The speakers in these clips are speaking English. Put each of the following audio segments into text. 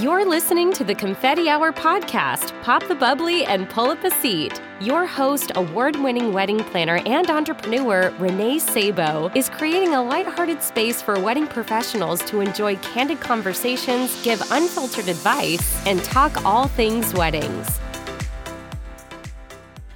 You're listening to the Confetti Hour podcast. Pop the bubbly and pull up a seat. Your host, award winning wedding planner and entrepreneur Renee Sabo, is creating a lighthearted space for wedding professionals to enjoy candid conversations, give unfiltered advice, and talk all things weddings.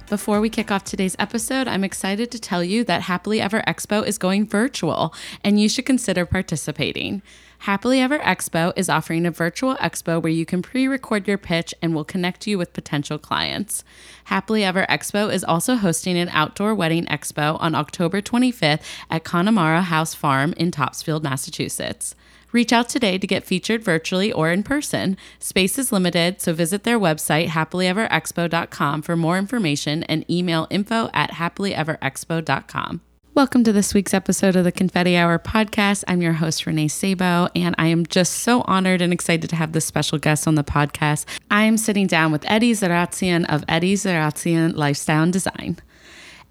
Before we kick off today's episode, I'm excited to tell you that Happily Ever Expo is going virtual and you should consider participating. Happily Ever Expo is offering a virtual expo where you can pre record your pitch and will connect you with potential clients. Happily Ever Expo is also hosting an outdoor wedding expo on October 25th at Connemara House Farm in Topsfield, Massachusetts. Reach out today to get featured virtually or in person. Space is limited, so visit their website, happilyeverexpo.com, for more information and email info at happilyeverexpo.com. Welcome to this week's episode of the Confetti Hour podcast. I'm your host, Renee Sabo, and I am just so honored and excited to have this special guest on the podcast. I am sitting down with Eddie Zaratsian of Eddie Zaratsian Lifestyle and Design.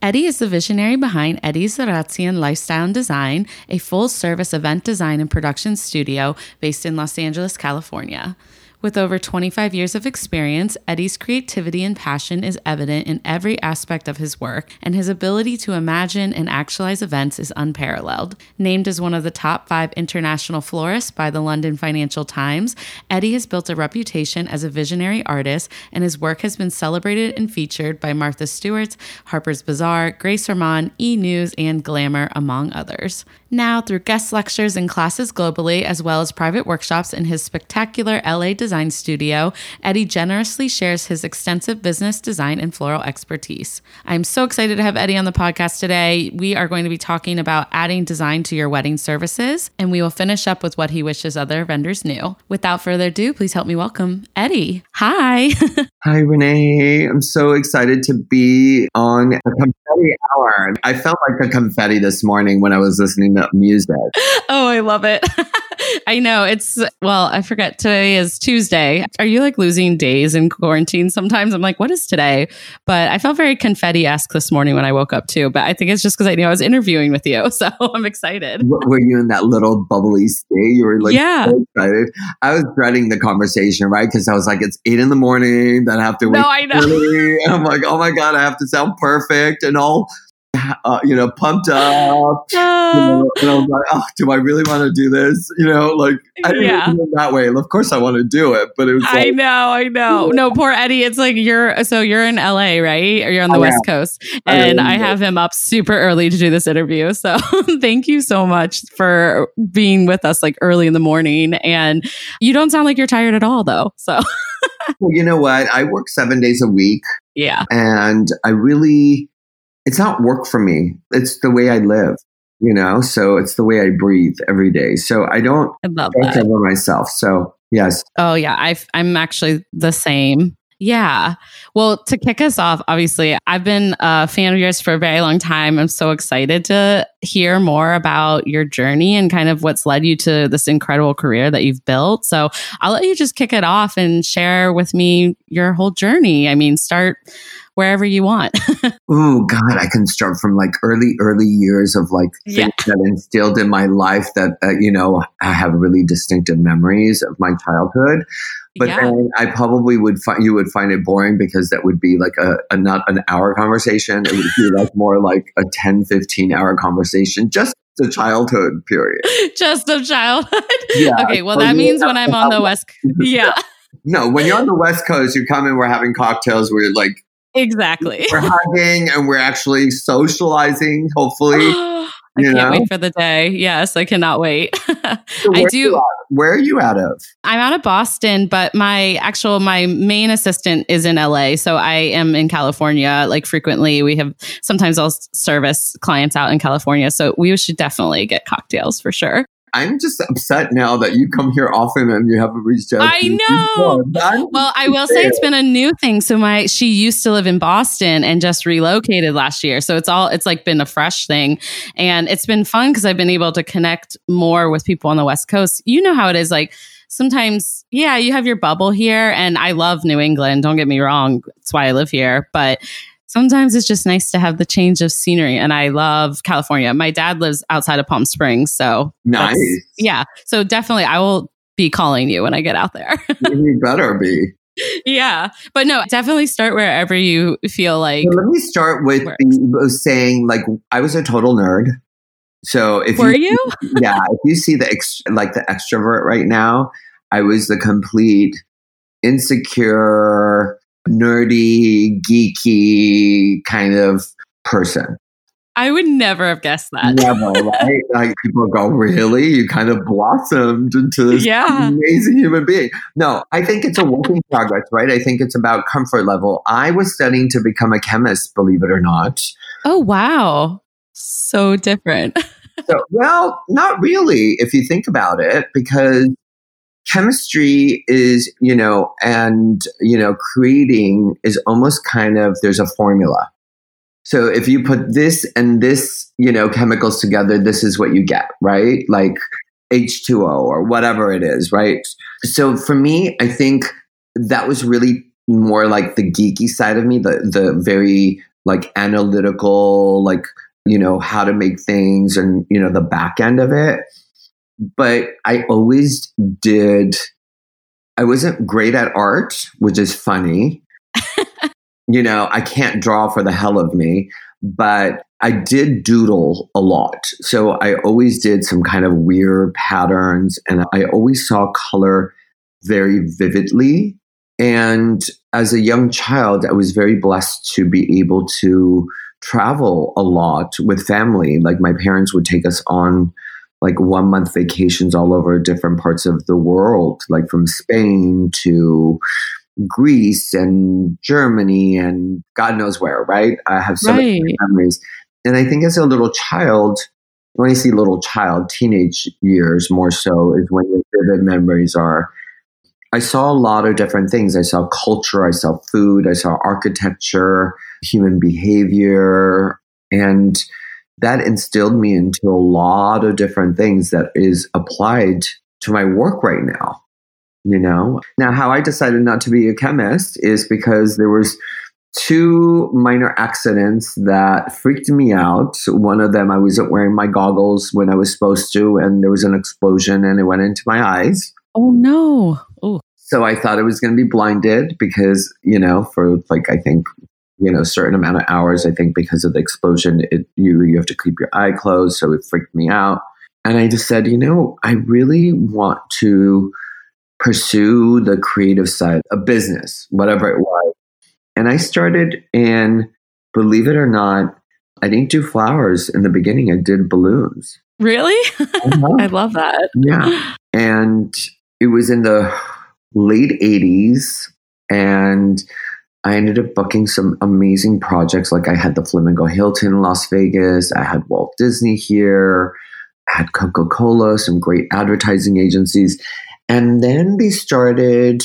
Eddie is the visionary behind Eddie Zaratsian Lifestyle and Design, a full service event design and production studio based in Los Angeles, California. With over 25 years of experience, Eddie's creativity and passion is evident in every aspect of his work, and his ability to imagine and actualize events is unparalleled. Named as one of the top five international florists by the London Financial Times, Eddie has built a reputation as a visionary artist, and his work has been celebrated and featured by Martha Stewart, Harper's Bazaar, Grace Ormonde, E! News, and Glamour, among others. Now, through guest lectures and classes globally, as well as private workshops in his spectacular LA design studio, Eddie generously shares his extensive business design and floral expertise. I'm so excited to have Eddie on the podcast today. We are going to be talking about adding design to your wedding services, and we will finish up with what he wishes other vendors knew. Without further ado, please help me welcome Eddie. Hi. Hi, Renee. I'm so excited to be on a confetti hour. I felt like a confetti this morning when I was listening to music. Oh, I love it. I know it's well, I forget today is Tuesday. Are you like losing days in quarantine sometimes? I'm like, what is today? But I felt very confetti esque this morning when I woke up too. But I think it's just because I knew I was interviewing with you. So I'm excited. Were you in that little bubbly state? You were like yeah. so excited. I was dreading the conversation, right? Because I was like, it's eight in the morning, then I have to wait. No, I know. I'm like, oh my God, I have to sound perfect and all uh, you know, pumped up. You know, and I was like, oh, do I really want to do this? You know, like I didn't yeah. that way. Of course, I want to do it, but it was. Like, I know, I know. No, poor Eddie. It's like you're so you're in LA, right? Or you're on the I West am. Coast, and I, I have him up super early to do this interview. So thank you so much for being with us like early in the morning. And you don't sound like you're tired at all, though. So. well, you know what? I work seven days a week. Yeah, and I really it's not work for me. It's the way I live, you know? So it's the way I breathe every day. So I don't I love that. over myself. So yes. Oh yeah. i I'm actually the same. Yeah. Well, to kick us off, obviously, I've been a fan of yours for a very long time. I'm so excited to hear more about your journey and kind of what's led you to this incredible career that you've built. So I'll let you just kick it off and share with me your whole journey. I mean, start wherever you want. oh God, I can start from like early, early years of like things yeah. that instilled in my life that uh, you know I have really distinctive memories of my childhood. But yeah. then I probably would find you would find it boring because that would be like a, a not an hour conversation. It would be like more like a 10, 15 hour conversation just the childhood period. Just of childhood. Yeah. Okay. Well, that means when I'm on the West. Yeah. no, when you're on the West Coast, you come and we're having cocktails, we're like Exactly. We're hugging and we're actually socializing, hopefully. I can't know? wait for the day. Yes, I cannot wait. so I do. Where are you out of? I'm out of Boston, but my actual my main assistant is in LA, so I am in California. Like frequently, we have sometimes I'll service clients out in California, so we should definitely get cocktails for sure. I'm just upset now that you come here often and you haven't reached out. I know. Well, I will say it's been a new thing. So my she used to live in Boston and just relocated last year. So it's all it's like been a fresh thing, and it's been fun because I've been able to connect more with people on the West Coast. You know how it is, like sometimes, yeah, you have your bubble here, and I love New England. Don't get me wrong; that's why I live here, but sometimes it's just nice to have the change of scenery. And I love California. My dad lives outside of Palm Springs. So nice. Yeah. So definitely I will be calling you when I get out there. you better be. Yeah. But no, definitely start wherever you feel like. let me start with the, uh, saying, like, I was a total nerd. So if were you, you? yeah, if you see the ex, like the extrovert right now, I was the complete insecure, nerdy, geeky kind of person. I would never have guessed that. Never, right? like people go, really? You kind of blossomed into this yeah. amazing human being. No, I think it's a work in progress, right? I think it's about comfort level. I was studying to become a chemist, believe it or not. Oh, wow. So different. so, well, not really, if you think about it, because chemistry is, you know, and, you know, creating is almost kind of, there's a formula. So if you put this and this, you know, chemicals together, this is what you get, right? Like H2O or whatever it is, right? So for me, I think that was really more like the geeky side of me, the the very like analytical, like, you know, how to make things and, you know, the back end of it but I always did. I wasn't great at art, which is funny. you know, I can't draw for the hell of me, but I did doodle a lot. So I always did some kind of weird patterns and I always saw color very vividly. And as a young child, I was very blessed to be able to travel a lot with family. Like my parents would take us on like one month vacations all over different parts of the world, like from Spain to Greece and Germany and God knows where, right? I have so right. many memories. And I think as a little child, when I see little child, teenage years more so is when your vivid memories are. I saw a lot of different things. I saw culture, I saw food, I saw architecture, human behavior, and that instilled me into a lot of different things that is applied to my work right now you know? Now how i decided not to be a chemist is because there was two minor accidents that freaked me out. One of them i wasn't wearing my goggles when i was supposed to and there was an explosion and it went into my eyes. Oh no. Oh so i thought i was going to be blinded because you know for like i think you know certain amount of hours. I think because of the explosion, it, you you have to keep your eye closed, so it freaked me out. And I just said, you know, I really want to pursue the creative side of business, whatever it was. And I started, and believe it or not, I didn't do flowers in the beginning. I did balloons. Really? Uh-huh. I love that. Yeah. And it was in the late 80s. And I ended up booking some amazing projects. Like I had the Flamingo Hilton in Las Vegas, I had Walt Disney here, I had Coca Cola, some great advertising agencies. And then they started,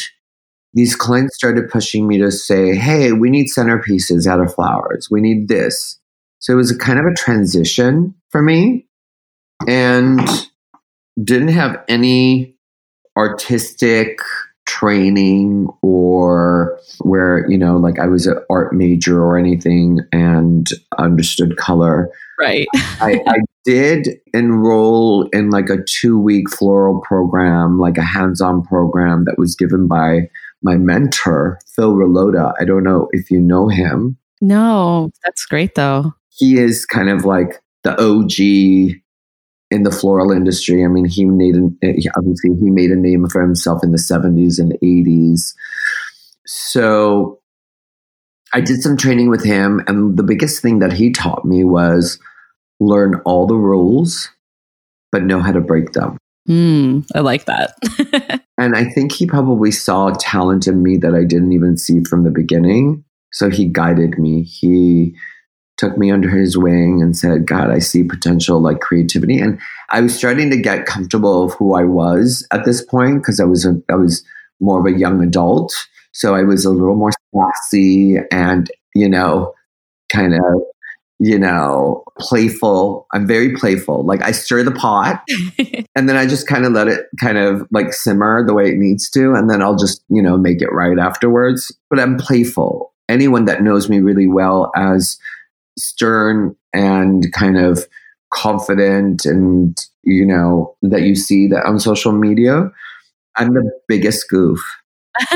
these clients started pushing me to say, hey, we need centerpieces out of flowers. We need this. So it was a kind of a transition for me and didn't have any artistic training or where you know like i was an art major or anything and understood color. Right. I, I did enroll in like a two week floral program like a hands-on program that was given by my mentor phil rulloda i don't know if you know him. No. That's great though. He is kind of like the og in the floral industry. I mean, he made an, obviously he made a name for himself in the 70s and 80s. So I did some training with him, and the biggest thing that he taught me was learn all the rules, but know how to break them. Mm, I like that. and I think he probably saw talent in me that I didn't even see from the beginning. So he guided me. He took me under his wing and said, God, I see potential like creativity. And I was starting to get comfortable of who I was at this point because I was a, I was more of a young adult. So I was a little more sassy and, you know, kind of, you know, playful. I'm very playful. Like I stir the pot and then I just kind of let it kind of like simmer the way it needs to. And then I'll just, you know, make it right afterwards. But I'm playful. Anyone that knows me really well as stern and kind of confident and you know that you see that on social media I'm the biggest goof.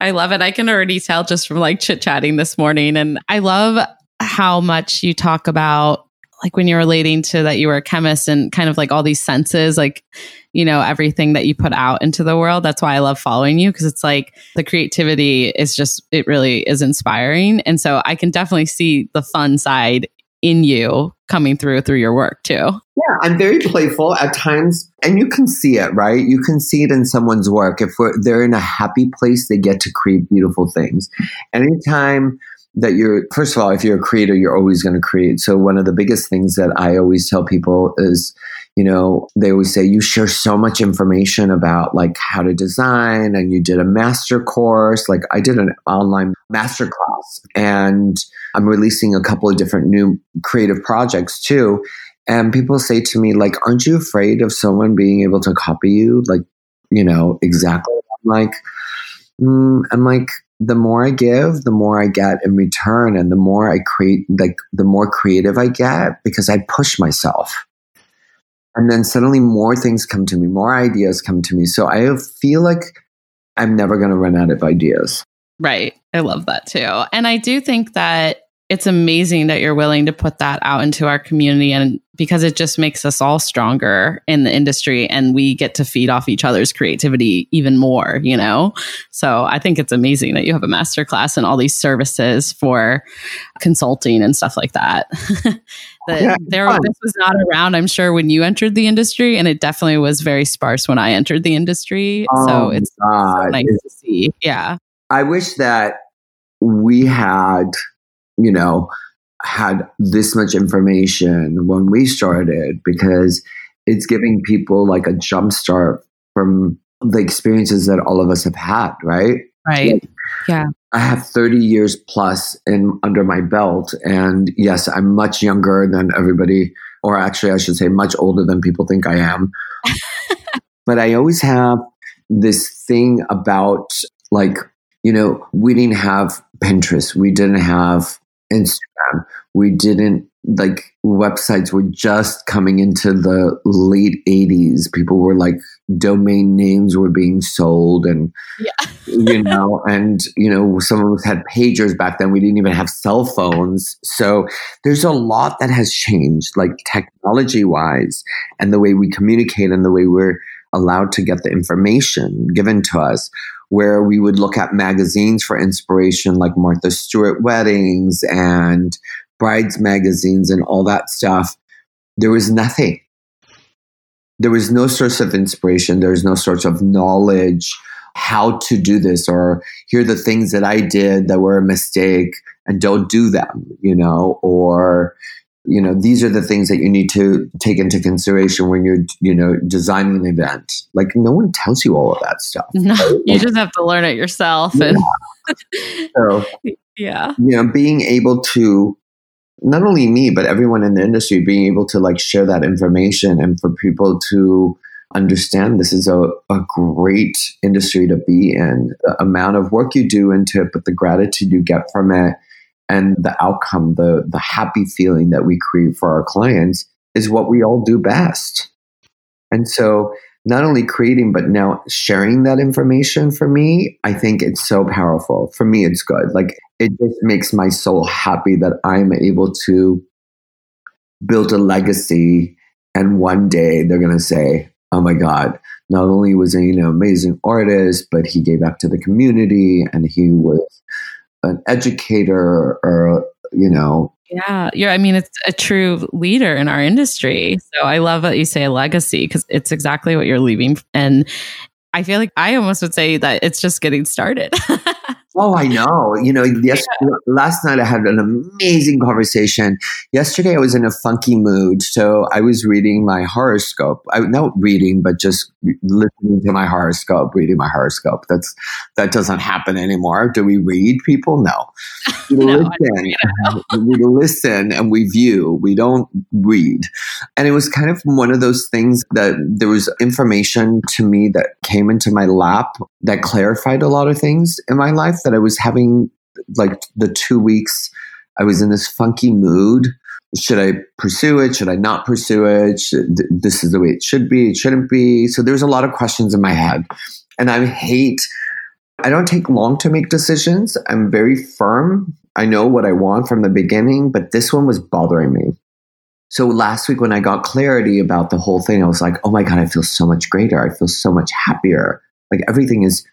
I love it. I can already tell just from like chit chatting this morning. And I love how much you talk about like when you're relating to that you were a chemist and kind of like all these senses, like, you know, everything that you put out into the world. That's why I love following you because it's like the creativity is just, it really is inspiring. And so I can definitely see the fun side in you coming through through your work too. Yeah, I'm very playful at times, and you can see it, right? You can see it in someone's work. If they're in a happy place, they get to create beautiful things. Anytime that you're, first of all, if you're a creator, you're always going to create. So, one of the biggest things that I always tell people is, you know, they always say you share so much information about like how to design and you did a master course. Like I did an online master class and I'm releasing a couple of different new creative projects too. And people say to me, like, aren't you afraid of someone being able to copy you? Like, you know, exactly. I'm like, mm, I'm like, the more I give, the more I get in return. And the more I create, like, the more creative I get because I push myself. And then suddenly more things come to me, more ideas come to me. So I feel like I'm never going to run out of ideas. Right. I love that too. And I do think that it's amazing that you're willing to put that out into our community and because it just makes us all stronger in the industry and we get to feed off each other's creativity even more, you know? So I think it's amazing that you have a master class and all these services for consulting and stuff like that. that yeah, there this was not around, I'm sure, when you entered the industry, and it definitely was very sparse when I entered the industry. Oh, so it's so nice to see. Yeah. I wish that we had you know, had this much information when we started because it's giving people like a jump start from the experiences that all of us have had, right? Right. Like, yeah. I have 30 years plus in under my belt and yes, I'm much younger than everybody or actually I should say much older than people think I am. but I always have this thing about like, you know, we didn't have Pinterest, we didn't have Instagram. We didn't like websites were just coming into the late 80s. People were like domain names were being sold and yeah. you know and you know some of us had pagers back then we didn't even have cell phones so there's a lot that has changed like technology wise and the way we communicate and the way we're allowed to get the information given to us where we would look at magazines for inspiration, like Martha Stewart weddings and brides magazines and all that stuff. There was nothing. There was no source of inspiration. There was no source of knowledge how to do this or here are the things that I did that were a mistake and don't do them, you know, or you know these are the things that you need to take into consideration when you're you know designing an event like no one tells you all of that stuff no, right? you just have to learn it yourself yeah. and so yeah you know being able to not only me but everyone in the industry being able to like share that information and for people to understand this is a, a great industry to be in the amount of work you do into it but the gratitude you get from it and the outcome, the the happy feeling that we create for our clients is what we all do best. And so not only creating but now sharing that information for me, I think it's so powerful. For me it's good. Like it just makes my soul happy that I'm able to build a legacy and one day they're going to say, "Oh my god, not only was he an amazing artist, but he gave back to the community and he was an educator or you know. Yeah you're i mean it's a true leader in our industry. So i love that you say legacy because it's exactly what you're leaving and i feel like i almost would say that it's just getting started Oh, I know. You know, yes, yeah. last night I had an amazing conversation. Yesterday I was in a funky mood, so I was reading my horoscope. I not reading, but just listening to my horoscope, reading my horoscope. That's that doesn't happen anymore. Do we read people? No. We no, listen. we listen and we view. We don't read. And it was kind of one of those things that there was information to me that came into my lap that clarified a lot of things in my life that I was having like the two weeks I was in this funky mood should I pursue it? Should I not pursue it? Should, this is the way it should be. It shouldn't be. So there's a lot of questions in my head. And I hate, I don't take long to make decisions. I'm very firm. I know what I want from the beginning, but this one was bothering me. So last week when I got clarity about the whole thing, I was like, oh my God, I feel so much greater. I feel so much happier. Like everything is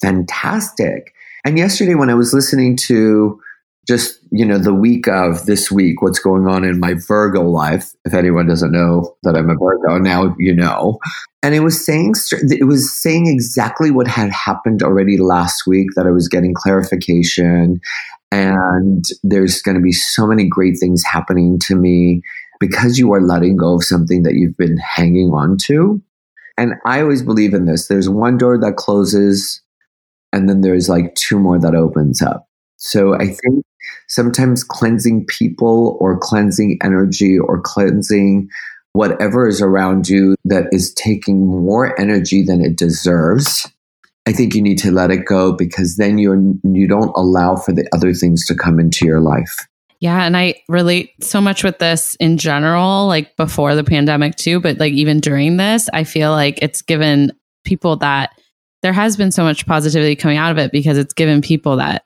fantastic. And yesterday when I was listening to just you know the week of this week what's going on in my virgo life if anyone doesn't know that i'm a virgo now you know. And it was saying it was saying exactly what had happened already last week that i was getting clarification. And there's going to be so many great things happening to me because you are letting go of something that you've been hanging on to. And i always believe in this. There's one door that closes and then there's like two more that opens up. So I think sometimes cleansing people or cleansing energy or cleansing whatever is around you that is taking more energy than it deserves i think you need to let it go because then you're you don't allow for the other things to come into your life. Yeah and i relate so much with this in general like before the pandemic too but like even during this i feel like it's given people that there has been so much positivity coming out of it because it's given people that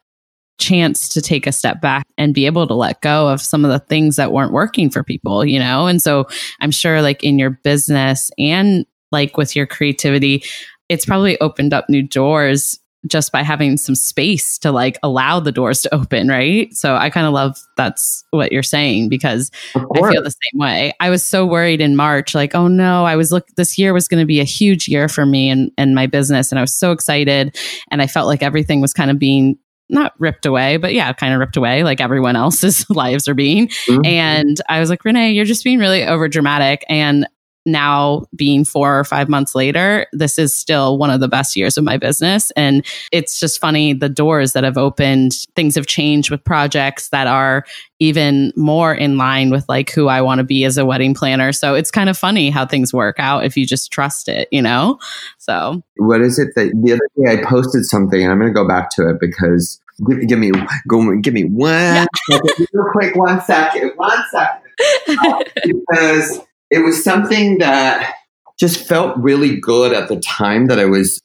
chance to take a step back and be able to let go of some of the things that weren't working for people, you know? And so I'm sure, like in your business and like with your creativity, it's probably opened up new doors just by having some space to like allow the doors to open, right? So I kind of love that's what you're saying because I feel the same way. I was so worried in March, like, oh no, I was look this year was going to be a huge year for me and, and my business. And I was so excited. And I felt like everything was kind of being not ripped away, but yeah, kind of ripped away like everyone else's lives are being. Mm-hmm. And I was like, Renee, you're just being really over dramatic. And now being four or five months later, this is still one of the best years of my business. And it's just funny the doors that have opened, things have changed with projects that are even more in line with like who I want to be as a wedding planner. So it's kind of funny how things work out if you just trust it, you know? So, what is it that the other day I posted something and I'm going to go back to it because give, give me go give me one yeah. second, real quick one second one second uh, because it was something that just felt really good at the time that I was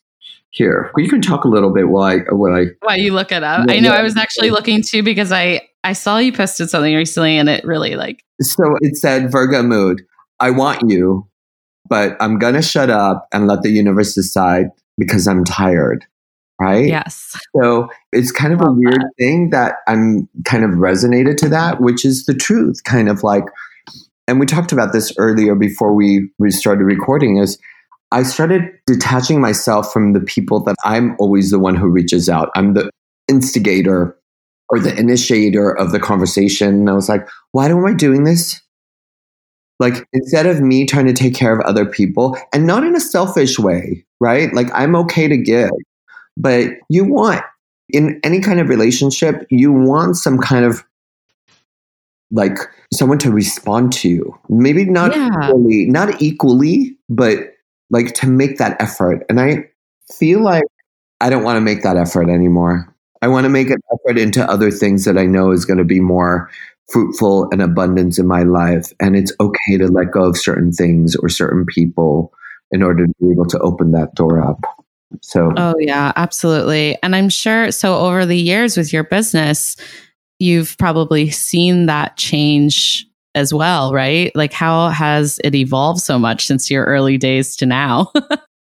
here. Well, You can talk a little bit while I while I while you look it up. I know. I was actually looking too because I I saw you posted something recently and it really like so it said Virgo mood. I want you, but I'm gonna shut up and let the universe decide because I'm tired right? Yes. So it's kind of a weird that. thing that I'm kind of resonated to that, which is the truth, kind of like, and we talked about this earlier before we, started recording is I started detaching myself from the people that I'm always the one who reaches out. I'm the instigator or the initiator of the conversation. And I was like, why am I doing this? Like, instead of me trying to take care of other people and not in a selfish way, right? Like, I'm okay to give. But you want, in any kind of relationship, you want some kind of like someone to respond to you. Maybe not yeah. equally, not equally, but like to make that effort. And I feel like I don't want to make that effort anymore. I want to make an effort into other things that I know is going to be more fruitful and abundance in my life. And it's okay to let go of certain things or certain people in order to be able to open that door up. So, oh, yeah, absolutely. And I'm sure so over the years with your business, you've probably seen that change as well, right? Like, how has it evolved so much since your early days to now?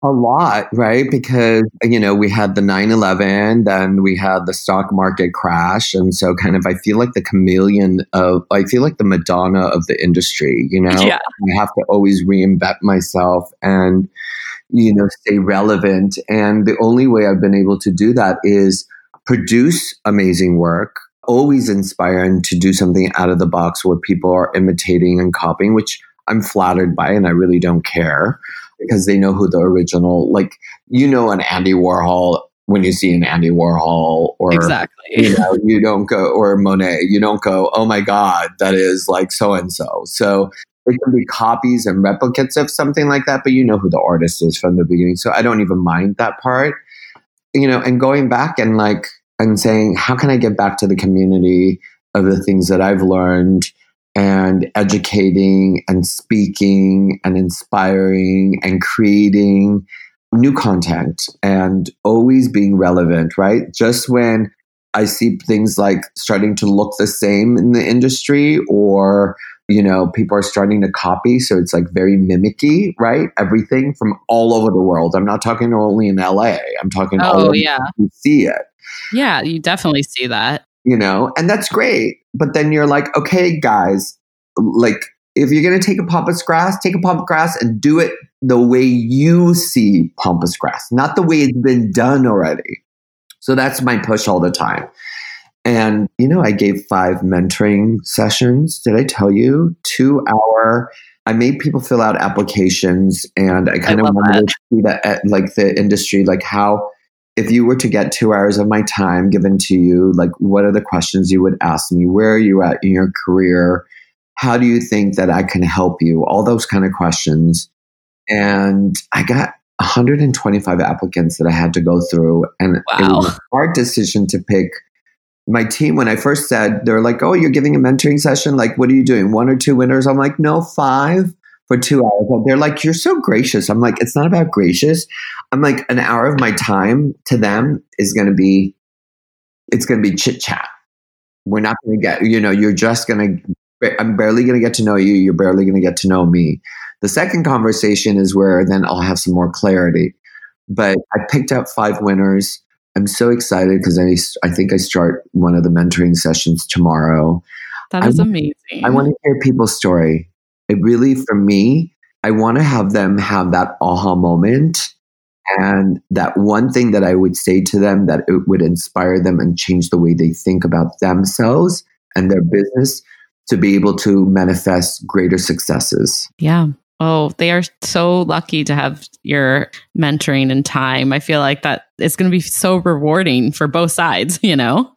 A lot, right? Because, you know, we had the 9 11, then we had the stock market crash. And so, kind of, I feel like the chameleon of, I feel like the Madonna of the industry, you know? Yeah. I have to always reinvent myself. And, you know, stay relevant. And the only way I've been able to do that is produce amazing work, always inspiring to do something out of the box where people are imitating and copying, which I'm flattered by and I really don't care because they know who the original, like, you know, an Andy Warhol when you see an Andy Warhol or exactly, you know, you don't go or Monet, you don't go, oh my God, that is like so and so. So it can be copies and replicates of something like that, but you know who the artist is from the beginning. So I don't even mind that part. You know, and going back and like and saying, how can I get back to the community of the things that I've learned and educating and speaking and inspiring and creating new content and always being relevant, right? Just when I see things like starting to look the same in the industry or you know people are starting to copy so it's like very mimicky right? Everything from all over the world. I'm not talking only in la i'm talking oh yeah. you see it yeah you definitely see that you know and that's great but then you're like okay guys like if you're going to take a pampas grass take a pampas grass and do it the way you see pampas grass not the way it's been done already so that's my push all the time. And, you know, I gave five mentoring sessions. Did I tell you? Two hour. I made people fill out applications and I kind of wanted that. to see that at, like the industry, like how, if you were to get two hours of my time given to you, like what are the questions you would ask me? Where are you at in your career? How do you think that I can help you? All those kind of questions. And I got 125 applicants that I had to go through. And wow. it was a hard decision to pick my team. When I first said, they're like, oh, you're giving a mentoring session. Like, what are you doing? One or two winners? I'm like, no, five for two hours. And they're like, you're so gracious. I'm like, it's not about gracious. I'm like, an hour of my time to them is going to be, it's going to be chit chat. We're not going to get, you know, you're just going to, I'm barely going to get to know you. You're barely going to get to know me. The second conversation is where then I'll have some more clarity. But I picked up five winners. I'm so excited because I, I think I start one of the mentoring sessions tomorrow. That is I, amazing. I want to hear people's story. It really, for me, I want to have them have that aha moment. And that one thing that I would say to them that it would inspire them and change the way they think about themselves and their business to be able to manifest greater successes. Yeah. Oh, they are so lucky to have your mentoring and time. I feel like that it's going to be so rewarding for both sides, you know?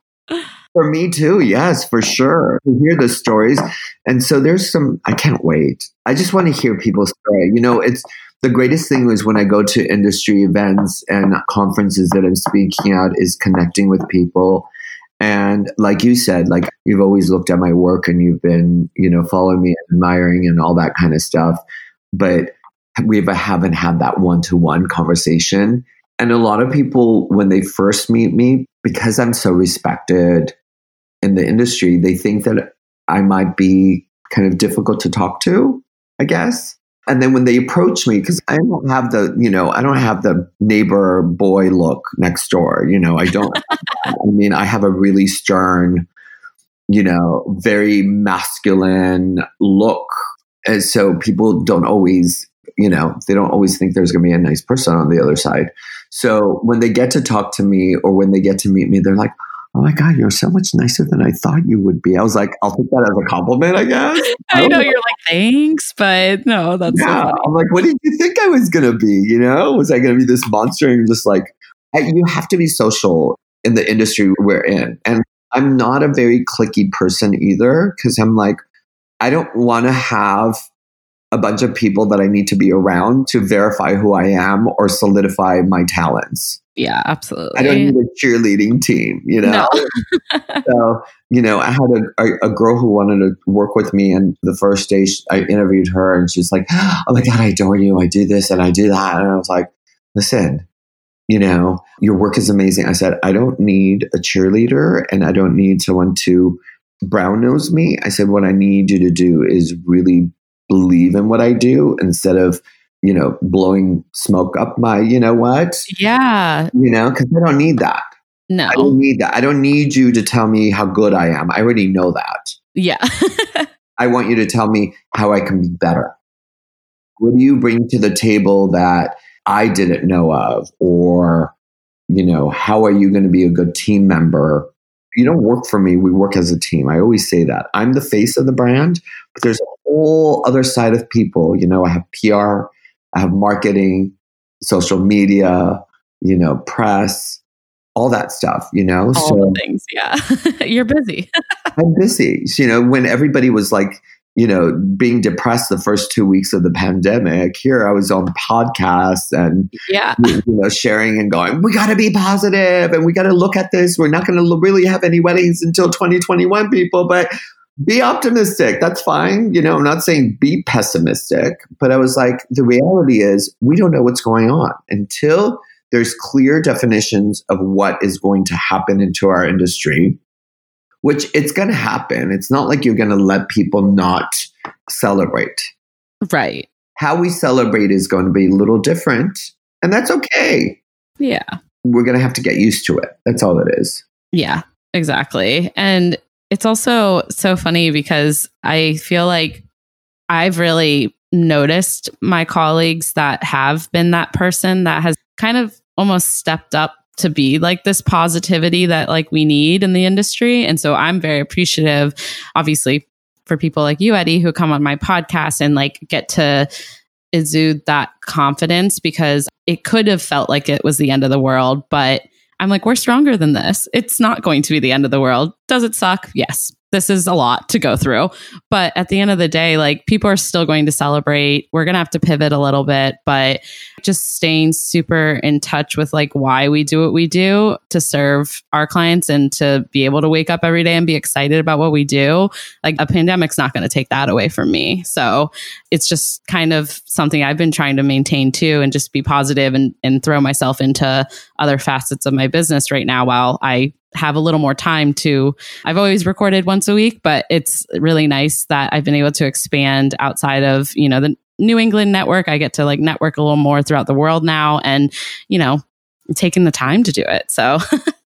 For me too, yes, for sure. To hear the stories. And so there's some, I can't wait. I just want to hear people's story. You know, it's the greatest thing is when I go to industry events and conferences that I'm speaking at is connecting with people. And like you said, like you've always looked at my work and you've been, you know, following me, admiring and all that kind of stuff but we haven't had that one to one conversation. And a lot of people, when they first meet me, because I'm so respected in the industry, they think that I might be kind of difficult to talk to, I guess. And then when they approach me, because I don't have the, you know, I don't have the neighbor boy look next door. You know, I don't, I mean, I have a really stern, you know, very masculine look and so people don't always, you know, they don't always think there's going to be a nice person on the other side. So when they get to talk to me or when they get to meet me, they're like, oh my God, you're so much nicer than I thought you would be. I was like, I'll take that as a compliment, I guess. I, oh know, you're like, thanks, but no, that's yeah. So I'm like, what did you think I was going to be? You know, was I going to be this monster? And just like, you have to be social in the industry we're in. And I'm not a very cliquey person either because I'm like, I don't want to have a bunch of people that I need to be around to verify who I am or solidify my talents. Yeah, absolutely. I don't need a cheerleading team, you know? No. so, you know, I had a, a, a, girl who wanted to work with me, and the first day I interviewed her, and she's like, Oh my God, I adore you. I do this and I do that. And I was like, Listen, you know, your work is amazing. I said, I don't need a cheerleader and I don't need someone to brown nose me. I said, what I need you to do is really believe in what I do instead of, you know, blowing smoke up my, you know what? Yeah. You know, because I don't need that. No. I don't need that. I don't need you to tell me how good I am. I already know that. Yeah. I want you to tell me how I can be better. What do you bring to the table that I didn't know of? Or, you know, how are you going to be a good team member you don't work for me. We work as a team. I always say that. I'm the face of the brand, but there's a whole other side of people. You know, I have PR, I have marketing, social media, you know, press, all that stuff, you know? All so, the things, yeah. You're busy. I'm busy. You know, when everybody was like, you know, being depressed the first two weeks of the pandemic. Here I was on podcasts and, yeah. you know, sharing and going, we got to be positive and we got to look at this. We're not going to really have any weddings until 2021, people, but be optimistic. That's fine. You know, I'm not saying be pessimistic, but I was like, the reality is we don't know what's going on until there's clear definitions of what is going to happen into our industry, which it's going to happen. It's not like you're going to let people not celebrate. Right. How we celebrate is going to be a little different, and that's okay. Yeah. We're going to have to get used to it. That's all it is. Yeah, exactly. And it's also so funny because I feel like I've really noticed my colleagues that have been that person that has kind of almost stepped up to be like this positivity that like we need in the industry. And so i'm very appreciative obviously for people like you eddie who come on my podcast and like get to exude that confidence because it could have felt like it was the end of the world but i'm like we're stronger than this. It's not going to be the end of the world. Does it suck? Yes this is a lot to go through. But at the end of the day, like people are still going to celebrate. We're going to have to pivot a little bit, but just staying super in touch with like why we do what we do to serve our clients and to be able to wake up every day and be excited about what we do. Like a pandemic's not going to take that away from me. So it's just kind of something I've been trying to maintain too and just be positive and, and throw myself into other facets of my business right now while I have a little more time to I've always recorded once a week, but it's really nice that I've been able to expand outside of, you know, the New England network. I get to like network a little more throughout the world now and, you know, taking the time to do it. So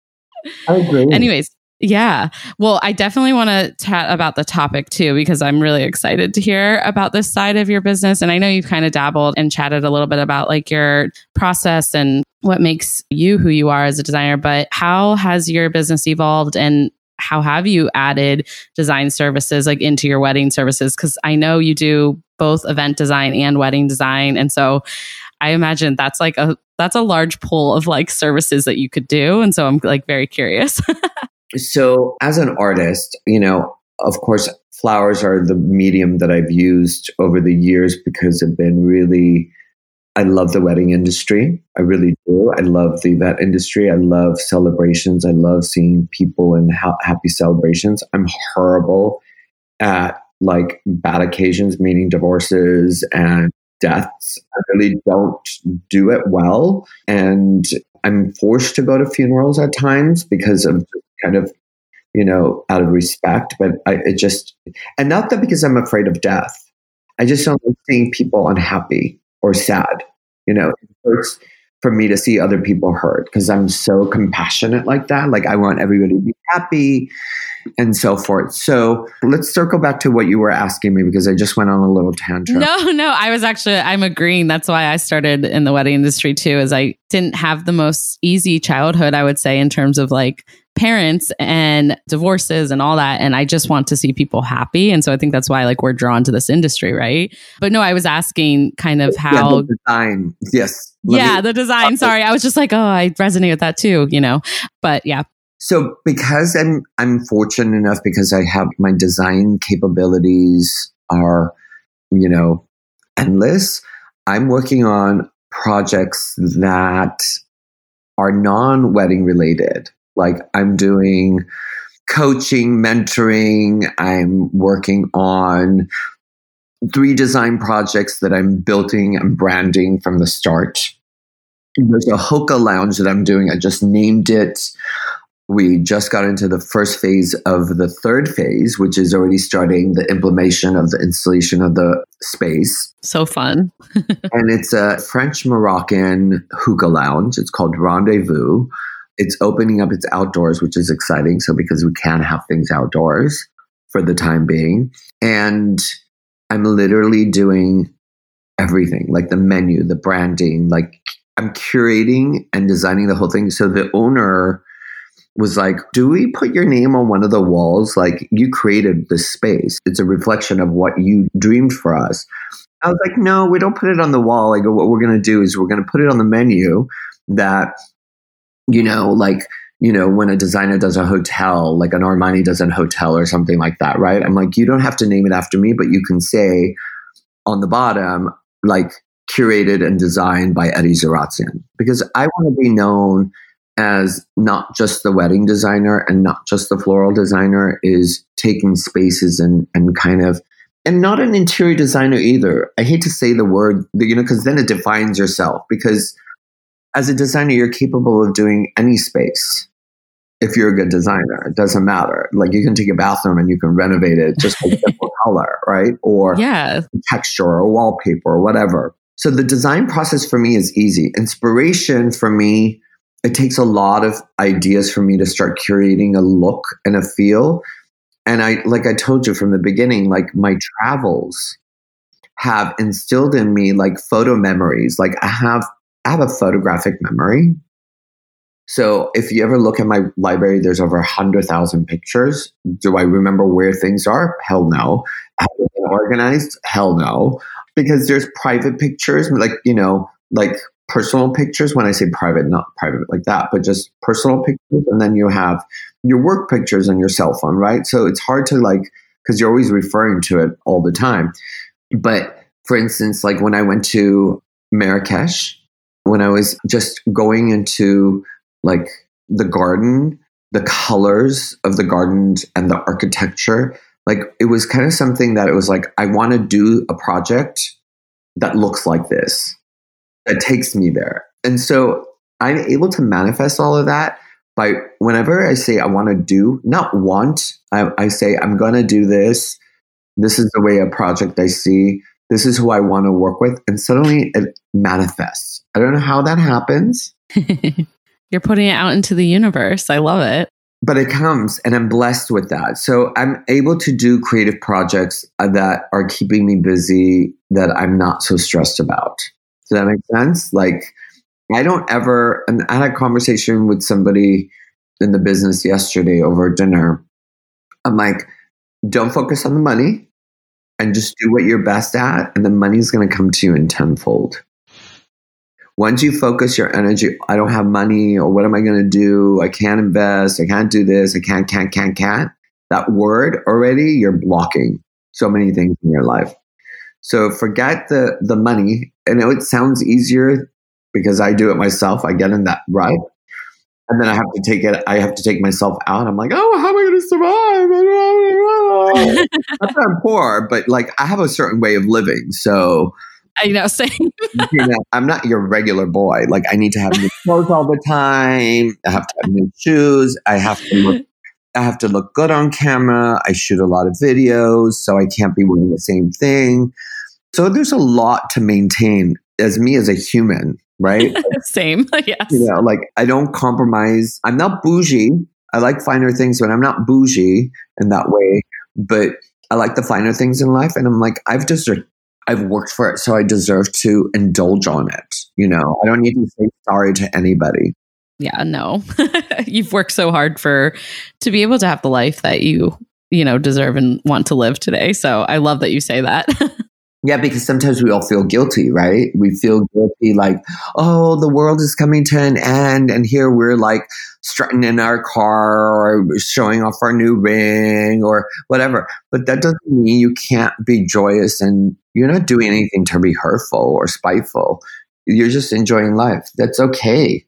I agree. Anyways, yeah. Well, I definitely want to chat about the topic too, because I'm really excited to hear about this side of your business. And I know you've kind of dabbled and chatted a little bit about like your process and what makes you who you are as a designer, but how has your business evolved and how have you added design services like into your wedding services? Because I know you do both event design and wedding design. And so I imagine that's like a that's a large pool of like services that you could do. And so I'm like very curious. so as an artist, you know, of course, flowers are the medium that I've used over the years because they've been really I love the wedding industry. I really do. I love the event industry. I love celebrations. I love seeing people in ha- happy celebrations. I'm horrible at like bad occasions, meaning divorces and deaths. I really don't do it well. And I'm forced to go to funerals at times because of kind of, you know, out of respect. But I it just, and not that because I'm afraid of death. I just don't like seeing people unhappy or sad. You know, it hurts for me to see other people hurt because I'm so compassionate like that. Like I want everybody to be happy and so forth. So let's circle back to what you were asking me because I just went on a little tantrum. No, no, I was actually I'm agreeing. That's why I started in the wedding industry too, is I didn't have the most easy childhood, I would say, in terms of like parents and divorces and all that. And i just want to see people happy. And so i think that's why like we're drawn to this industry right? But no i was asking kind of how yeah, design. Yes. Yeah me, the design. sorry. I was just like oh i resonate with that too you know? But yeah. So because i'm i'm fortunate enough because i have my design capabilities are you know endless i'm working on projects that are non-wedding related like I'm doing coaching, mentoring. I'm working on three design projects that I'm building and branding from the start. There's a hookah lounge that I'm doing. I just named it. We just got into the first phase of the third phase, which is already starting the implementation of the installation of the space. So fun. and it's a French Moroccan hookah lounge. It's called Rendezvous it's opening up its outdoors, which is exciting. So because we can have things outdoors for the time being. And I'm literally doing everything, like the menu, the branding, like I'm curating and designing the whole thing. So the owner was like, Do we put your name on one of the walls? Like, you created this space. It's a reflection of what you dreamed for us. I was like, No, we don't put it on the wall. I go, What we're going to do is we're going to put it on the menu that you know, like, you know, when a designer does a hotel, like an Armani does a hotel or something like that, right? I'm like, you don't have to name it after me, but you can say on the bottom, like, curated and designed by Eddie Zaratsian, because I want to be known as not just the wedding designer and not just the floral designer is taking spaces and and kind of and not an interior designer either. I hate to say the word, you know, because then it defines yourself. Because as a designer, you're capable of doing any space if you're a good designer. It doesn't matter. Like you can take a bathroom and you can renovate it just with simple color, right? Or yeah. texture or wallpaper or whatever. So the design process for me is easy. Inspiration for me, it takes a lot of ideas for me to start curating a look and a feel and I, like I told you from the beginning, like my travels have instilled in me like photo memories. Like I have, I have a photographic memory. So if you ever look at my library, there's over a hundred thousand pictures. Do I remember where things are? Hell no. Have they been organized? Hell no. Because there's private pictures, like, you know, like personal pictures. When I say private, not private like that, but just personal pictures. And then you have your work pictures on your cell phone, right? So it's hard to like, because you're always referring to it all the time. But for instance, like when I went to Marrakesh, when I was just going into like the garden, the colors of the gardens and the architecture, like it was kind of something that it was like, I want to do a project that looks like this, that takes me there. And so I'm able to manifest all of that by whenever I say I want to do, not want, I, I say I'm going to do this. This is the way a project I see. This is who I want to work with. And suddenly it manifests. I don't know how that happens. You're putting it out into the universe. I love it. But it comes and I'm blessed with that. So I'm able to do creative projects uh, that are keeping me busy that I'm not so stressed about. Does that make sense? Like, I don't ever, and I had a conversation with somebody in the business yesterday over dinner. I'm like, don't focus on the money and just do what you're best at, and the money's going to come to you in tenfold. Once you focus your energy, I don't have money, or what am I going to do? I can't invest. I can't do this. I can't, can't, can't, can't. That word already, you're blocking so many things in your life. So forget the the money. I know it sounds easier because I do it myself. I get in that rut. And then I have to take it, I have to take myself out. I'm like, oh, how am I going to survive? Not that I'm poor, but like I have a certain way of living. So I know, same. you know, I'm not your regular boy. Like I need to have new clothes all the time. I have to have new shoes. I have to look I have to look good on camera. I shoot a lot of videos, so I can't be wearing the same thing. So there's a lot to maintain as me as a human right? Same. yes. You know, like I don't compromise. I'm not bougie. I like finer things, but I'm not bougie in that way. But I like the finer things in life. And I'm like, I've just, I've worked for it. So I deserve to indulge on it. You know, I don't need to say sorry to anybody. Yeah, no. You've worked so hard for, to be able to have the life that you, you know, deserve and want to live today. So I love that you say that. Yeah, because sometimes we all feel guilty, right? We feel guilty like, oh, the world is coming to an end. And here we're like strutting in our car or showing off our new ring or whatever. But that doesn't mean you can't be joyous and you're not doing anything to be hurtful or spiteful. You're just enjoying life. That's okay.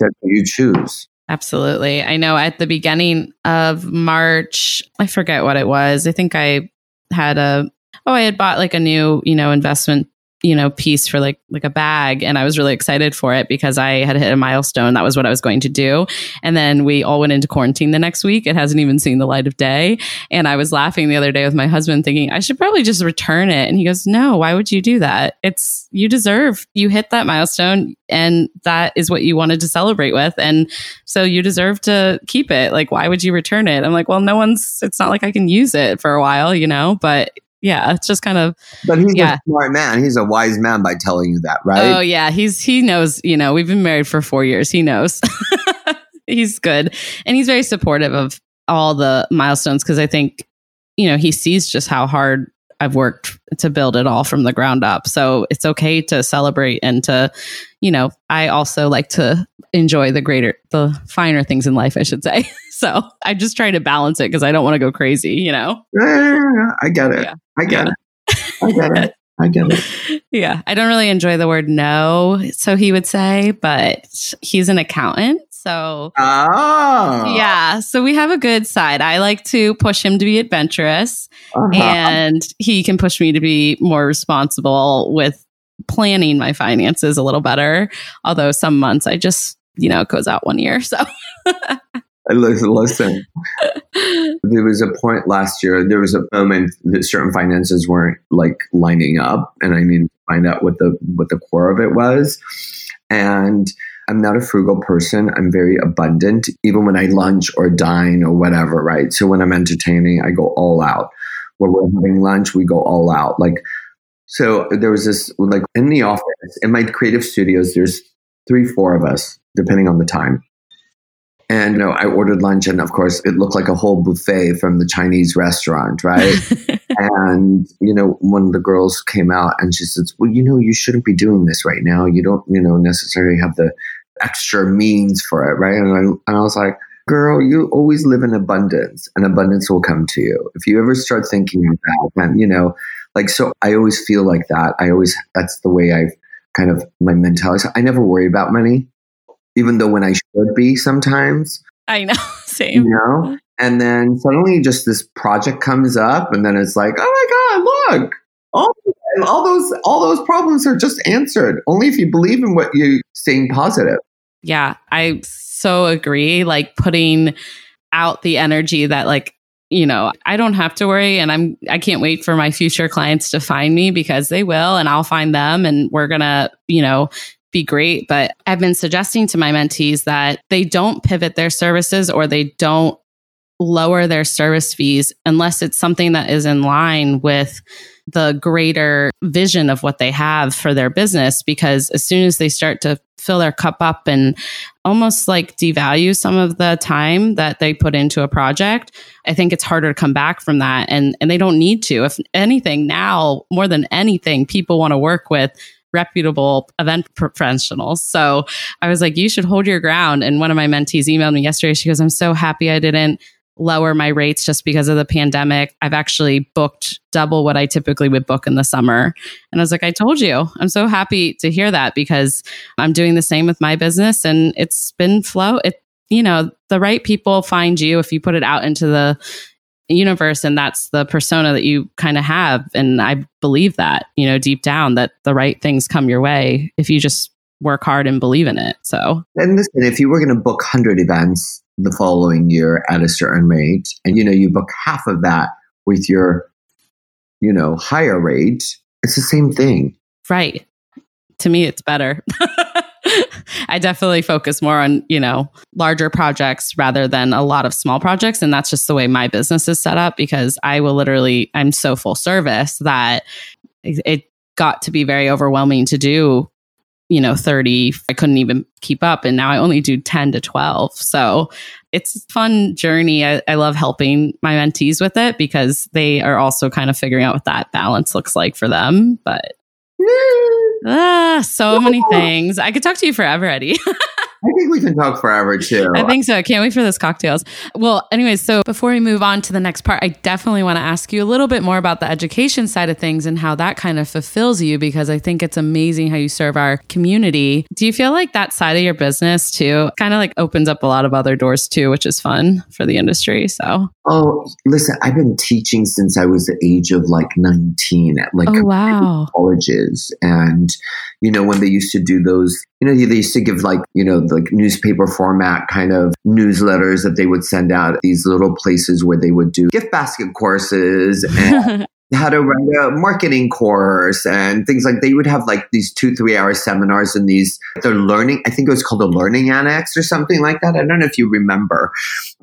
That's what you choose. Absolutely. I know at the beginning of March, I forget what it was. I think I had a oh, I had bought like a new, you know, investment you know piece for like like a bag and i was really excited for it because i had hit a milestone. That was what i was going to do. And then we all went into quarantine the next week. It hasn't even seen the light of day. And i was laughing the other day with my husband thinking i should probably just return it. And he goes no why would you do that? It's you deserve you hit that milestone and that is what you wanted to celebrate with. And so you deserve to keep it. Like why would you return it? I'm like well no one's it's not like i can use it for a while you know but yeah, it's just kind of. But he's yeah. a smart man. He's a wise man by telling you that, right? Oh yeah, he's he knows. You know, we've been married for four years. He knows. he's good, and he's very supportive of all the milestones because I think you know he sees just how hard I've worked to build it all from the ground up. So it's okay to celebrate and to, you know, I also like to enjoy the greater, the finer things in life, I should say. so I just try to balance it because I don't want to go crazy, you know? I get it. Yeah. I get yeah. it. I get it. I get it. yeah. I don't really enjoy the word no, so he would say, but he's an accountant. So, oh. yeah. So we have a good side. I like to push him to be adventurous, uh-huh. and he can push me to be more responsible with planning my finances a little better. Although some months I just, you know, it goes out one year. So, listen, listen. there was a point last year, there was a moment that certain finances weren't like lining up, and I needed to find out what the what the core of it was. And I'm not a frugal person. I'm very abundant, even when I lunch or dine or whatever, right? So when I'm entertaining, I go all out. When we're having lunch, we go all out. Like, so there was this, like in the office, in my creative studios, there's three, four of us, depending on the time. And you know, I ordered lunch, and of course, it looked like a whole buffet from the Chinese restaurant, right? and you know, one of the girls came out and she says, "Well, you know, you shouldn't be doing this right now. You don't, you know, necessarily have the extra means for it, right?" And I, and I was like, "Girl, you always live in abundance, and abundance will come to you. If you ever start thinking of that, then you know, like, so I always feel like that. I always that's the way I've kind of my mentality. I never worry about money even though when I should be sometimes. I know, same. You know? And then suddenly just this project comes up and then it's like, oh my God, look, all, all those all those problems are just answered. Only if you believe in what you're saying positive. Yeah, I so agree. Like putting out the energy that like you know, I don't have to worry and I'm I can't wait for my future clients to find me because they will and I'll find them and we're to, you know, be great. But I've been suggesting to my mentees that they don't pivot their services or they don't lower their service fees unless it's something that is in line with the greater vision of what they have for their business. Because as soon as they start to fill their cup up and almost like devalue some of the time that they put into a project, I think it's harder to come back from that. And, and they don't need to. If anything, now more than anything, people want to work with reputable event professionals. So I was like, you should hold your ground. And one of my mentees emailed me yesterday. She goes, I'm so happy I didn't lower my rates just because of the pandemic. I've actually booked double what I typically would book in the summer. And I was like, I told you. I'm so happy to hear that because I'm doing the same with my business and it's been flow. It, you know, the right people find you if you put it out into the universe and that's the persona that you kind of have and i believe that you know deep down that the right things come your way if you just work hard and believe in it so and listen if you were going to book 100 events the following year at a certain rate. And you know you book half of that with your you know higher rate. It's the same thing. Right. To me it's better. I definitely focus more on, you know, larger projects rather than a lot of small projects. And that's just the way my business is set up because I will literally, I'm so full service that it got to be very overwhelming to do, you know, 30. I couldn't even keep up. And now I only do 10 to 12. So it's a fun journey. I, I love helping my mentees with it because they are also kind of figuring out what that balance looks like for them. But Ah, so many things. I could talk to you forever, Eddie. I think we can talk forever too. I think so. I can't wait for those cocktails. Well, anyways, so before we move on to the next part, I definitely want to ask you a little bit more about the education side of things and how that kind of fulfills you because I think it's amazing how you serve our community. Do you feel like that side of your business too kind of like opens up a lot of other doors too, which is fun for the industry? So, oh, listen, I've been teaching since I was the age of like 19 at like oh, wow. colleges. And, you know, when they used to do those, you know, they used to give like, you know, like newspaper format kind of newsletters that they would send out these little places where they would do gift basket courses and how to write a marketing course and things like they would have like these two three hour seminars and these they're learning i think it was called a learning annex or something like that. I don't know if you remember.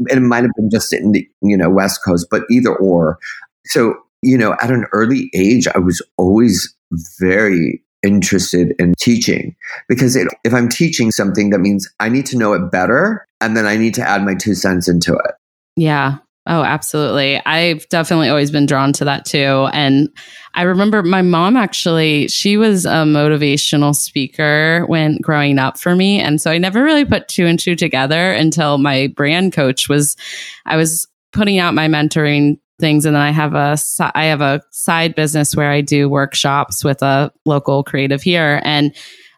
It might have been just in the you know west coast but either or. So you know at an early age i was always very interested in teaching because it, if I'm teaching something, that means I need to know it better and then I need to add my two cents into it. Yeah. Oh, absolutely. I've definitely always been drawn to that too. And I remember my mom actually, she was a motivational speaker when growing up for me. And so I never really put two and two together until my brand coach was, I was putting out my mentoring things and then I have a I have a side business where I do workshops with a local creative here and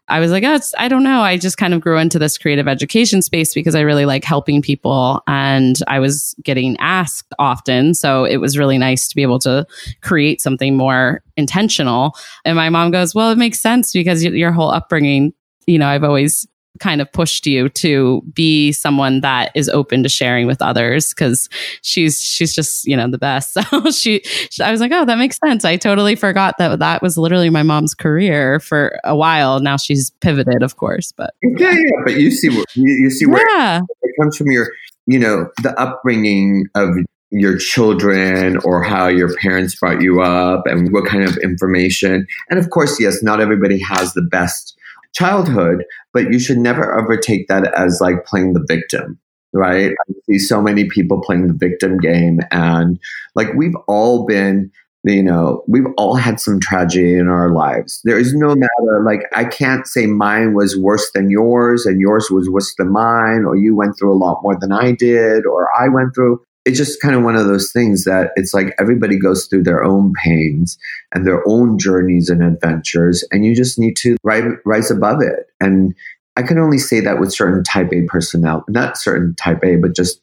I was like, oh, I don't know. I just kind of grew into this creative education space because I really like helping people and I was getting asked often. So it was really nice to be able to create something more intentional. And my mom goes, well, it makes sense because your whole upbringing, you know, I've always kind of pushed you to be someone that is open to sharing with others because she's she's just you know the best. So she, she, i was like oh that makes sense. I totally forgot that that was literally my mom's career for a while. Now she's pivoted of course but yeah yeah but you see you, you see where yeah. it comes from your you know the upbringing of your children or how your parents brought you up and what kind of information. And of course yes not everybody has the best childhood, but you should never ever take that as like playing the victim, right? I see so many people playing the victim game, and like we've all been you know, we've all had some tragedy in our lives. There is no matter, like, I can't say mine was worse than yours and yours was worse than mine, or you went through a lot more than I did, or I went through it's just kind of one of those things that it's like everybody goes through their own pains and their own journeys and adventures, and you just need to rise, rise above it. And I can only say that with certain type A personnel, not certain type A, but just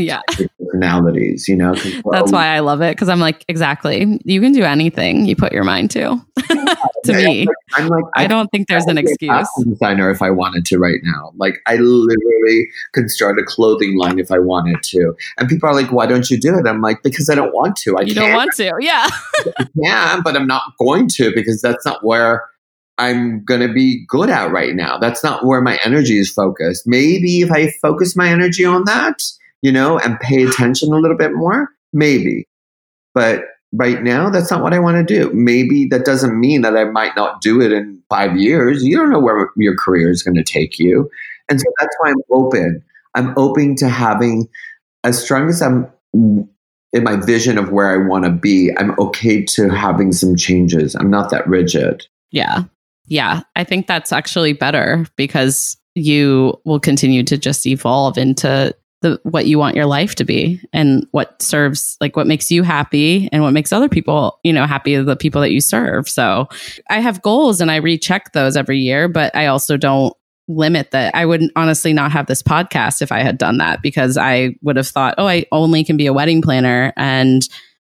yeah. Personalities you know that's why i love it because i'm like exactly. You can do anything you put your mind to. To me. I'm like, i don't think there's an excuse. designer if i wanted to right now. Like i literally could start a clothing line if i wanted to. And people are like why don't you do it? I'm like because i don't want to. I you don't want to. Yeah. Yeah but i'm not going to because that's not where I'm going to be good at right now. That's not where my energy is focused. Maybe if I focus my energy on that, you know, and pay attention a little bit more? Maybe. But right now, that's not what I want to do. Maybe that doesn't mean that I might not do it in five years. You don't know where your career is going to take you. And so that's why I'm open. I'm open to having, as strong as I'm in my vision of where I want to be, I'm okay to having some changes. I'm not that rigid. Yeah. Yeah. I think that's actually better because you will continue to just evolve into the what you want your life to be and what serves like what makes you happy and what makes other people you know happy the people that you serve. So i have goals and i recheck those every year but i also don't limit that. I would honestly not have this podcast if i had done that because i would have thought oh i only can be a wedding planner and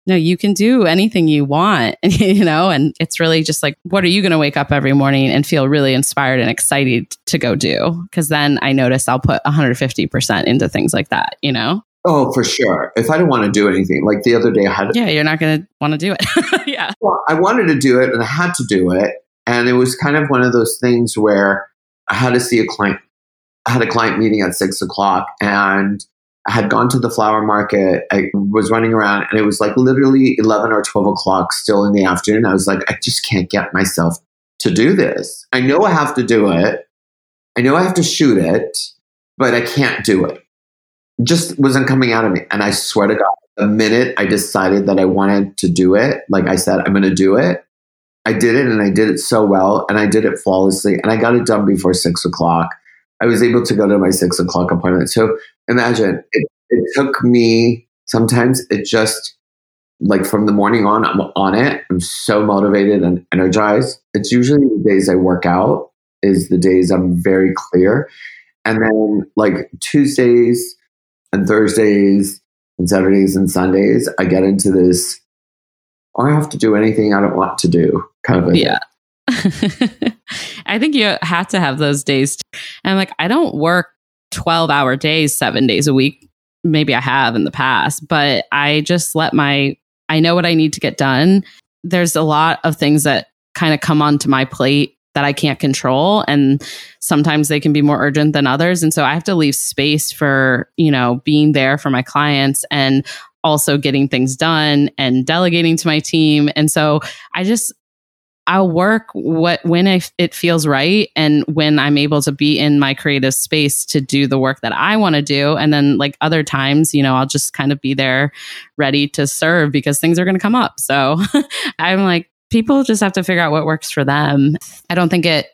no, you can do anything you want, you know, and it's really just like, what are you going to wake up every morning and feel really inspired and excited to go do? Because then I notice I'll put 150% into things like that, you know? Oh, for sure. If I didn't want to do anything, like the other day, I had. Yeah, you're not going to want to do it. yeah. Well, I wanted to do it and I had to do it. And it was kind of one of those things where I had to see a client. I had a client meeting at six o'clock and I had gone to the flower market. I was running around and it was like literally 11 or 12 o'clock still in the afternoon. I was like, I just can't get myself to do this. I know I have to do it. I know I have to shoot it, but I can't do it. it just wasn't coming out of me. And I swear to God, the minute I decided that I wanted to do it, like I said, I'm going to do it. I did it and I did it so well and I did it flawlessly and I got it done before six o'clock. I was able to go to my six o'clock appointment. So imagine it, it took me sometimes it just like from the morning on i'm on it. I'm so motivated and energized. It's usually the days i work out is the days i'm very clear. And then like tuesdays and thursdays and saturdays and sundays i get into this oh, i have to do anything i don't want to do kind of a yeah. I think you have to have those days. And like, I don't work 12 hour days, seven days a week. Maybe I have in the past, but I just let my, I know what I need to get done. There's a lot of things that kind of come onto my plate that I can't control. And sometimes they can be more urgent than others. And so I have to leave space for, you know, being there for my clients and also getting things done and delegating to my team. And so I just, I'll work what when I, it feels right and when I'm able to be in my creative space to do the work that I want to do. And then like other times, you know, I'll just kind of be there ready to serve because things are going to come up. So I'm like, people just have to figure out what works for them. I don't think it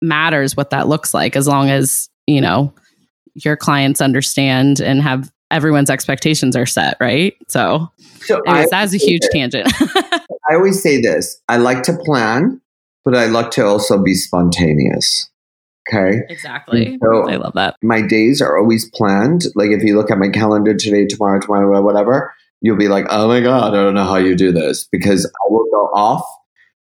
matters what that looks like as long as, you know, your clients understand and have everyone's expectations are set, right? So, so anyways, that was a huge tangent. I always say this I like to plan, but I like to also be spontaneous. Okay. Exactly. so I love that. My days are always planned. Like if you look at my calendar today, tomorrow, tomorrow, whatever, you'll be like, oh my God, I don't know how you do this because I will go off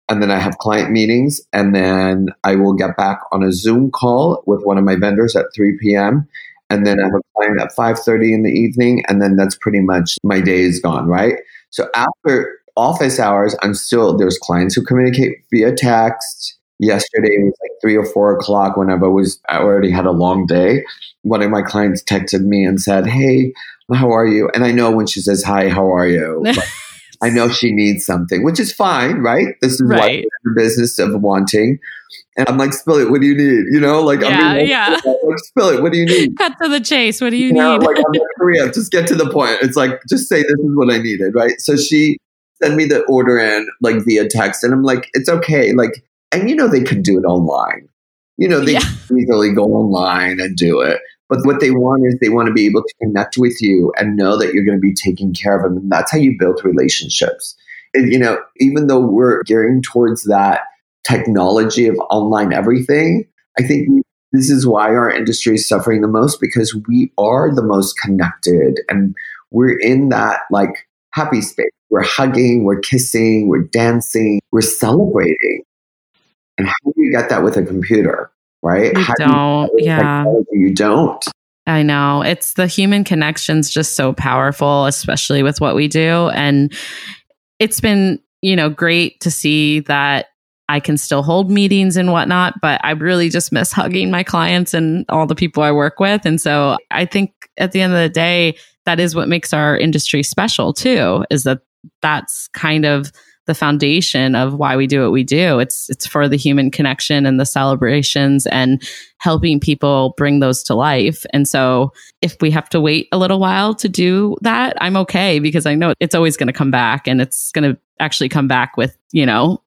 and then I have client meetings and then I will get back on a Zoom call with one of my vendors at 3 p.m. And then I have a client at 5.30 in the evening and then that's pretty much my day is gone, right? So after office hours, I'm still, there's clients who communicate via text, yesterday it was like three or four o'clock whenever I was I already had a long day. One of my clients texted me and said, Hey, how are you? And I know when she says hi, how are you? I know she needs something, which is fine, right? This is right. the business of wanting. And I'm like, spill it. What do you need? You know, like, yeah, I mean, yeah. Like, spill it. What do you need? Cut to the chase. What do you, you need? Know, like, I'm Korea. Just get to the point. It's like, just say this is what I needed, right? So she sent me the order in like via text, and I'm like, it's okay. Like, and you know, they can do it online. You know, they yeah. easily go online and do it. But what they want is they want to be able to connect with you and know that you're going to be taking care of them. And that's how you build relationships. And, you know, even though we're gearing towards that technology of online everything, I think this is why our industry is suffering the most because we are the most connected and we're in that like happy space. We're hugging, we're kissing, we're dancing, we're celebrating. And how do you get that with a computer, right? You how don't. Do you yeah. You don't. I know. It's the human connection's just so powerful, especially with what we do. And it's been, you know, great to see that I can still hold meetings and whatnot, but I really just miss hugging my clients and all the people I work with. And so I think at the end of the day, that is what makes our industry special too, is that that's kind of the foundation of why we do what we do. It's it's for the human connection and the celebrations and helping people bring those to life. And so if we have to wait a little while to do that, I'm okay because I know it's always going to come back and it's going to actually come back with, you know,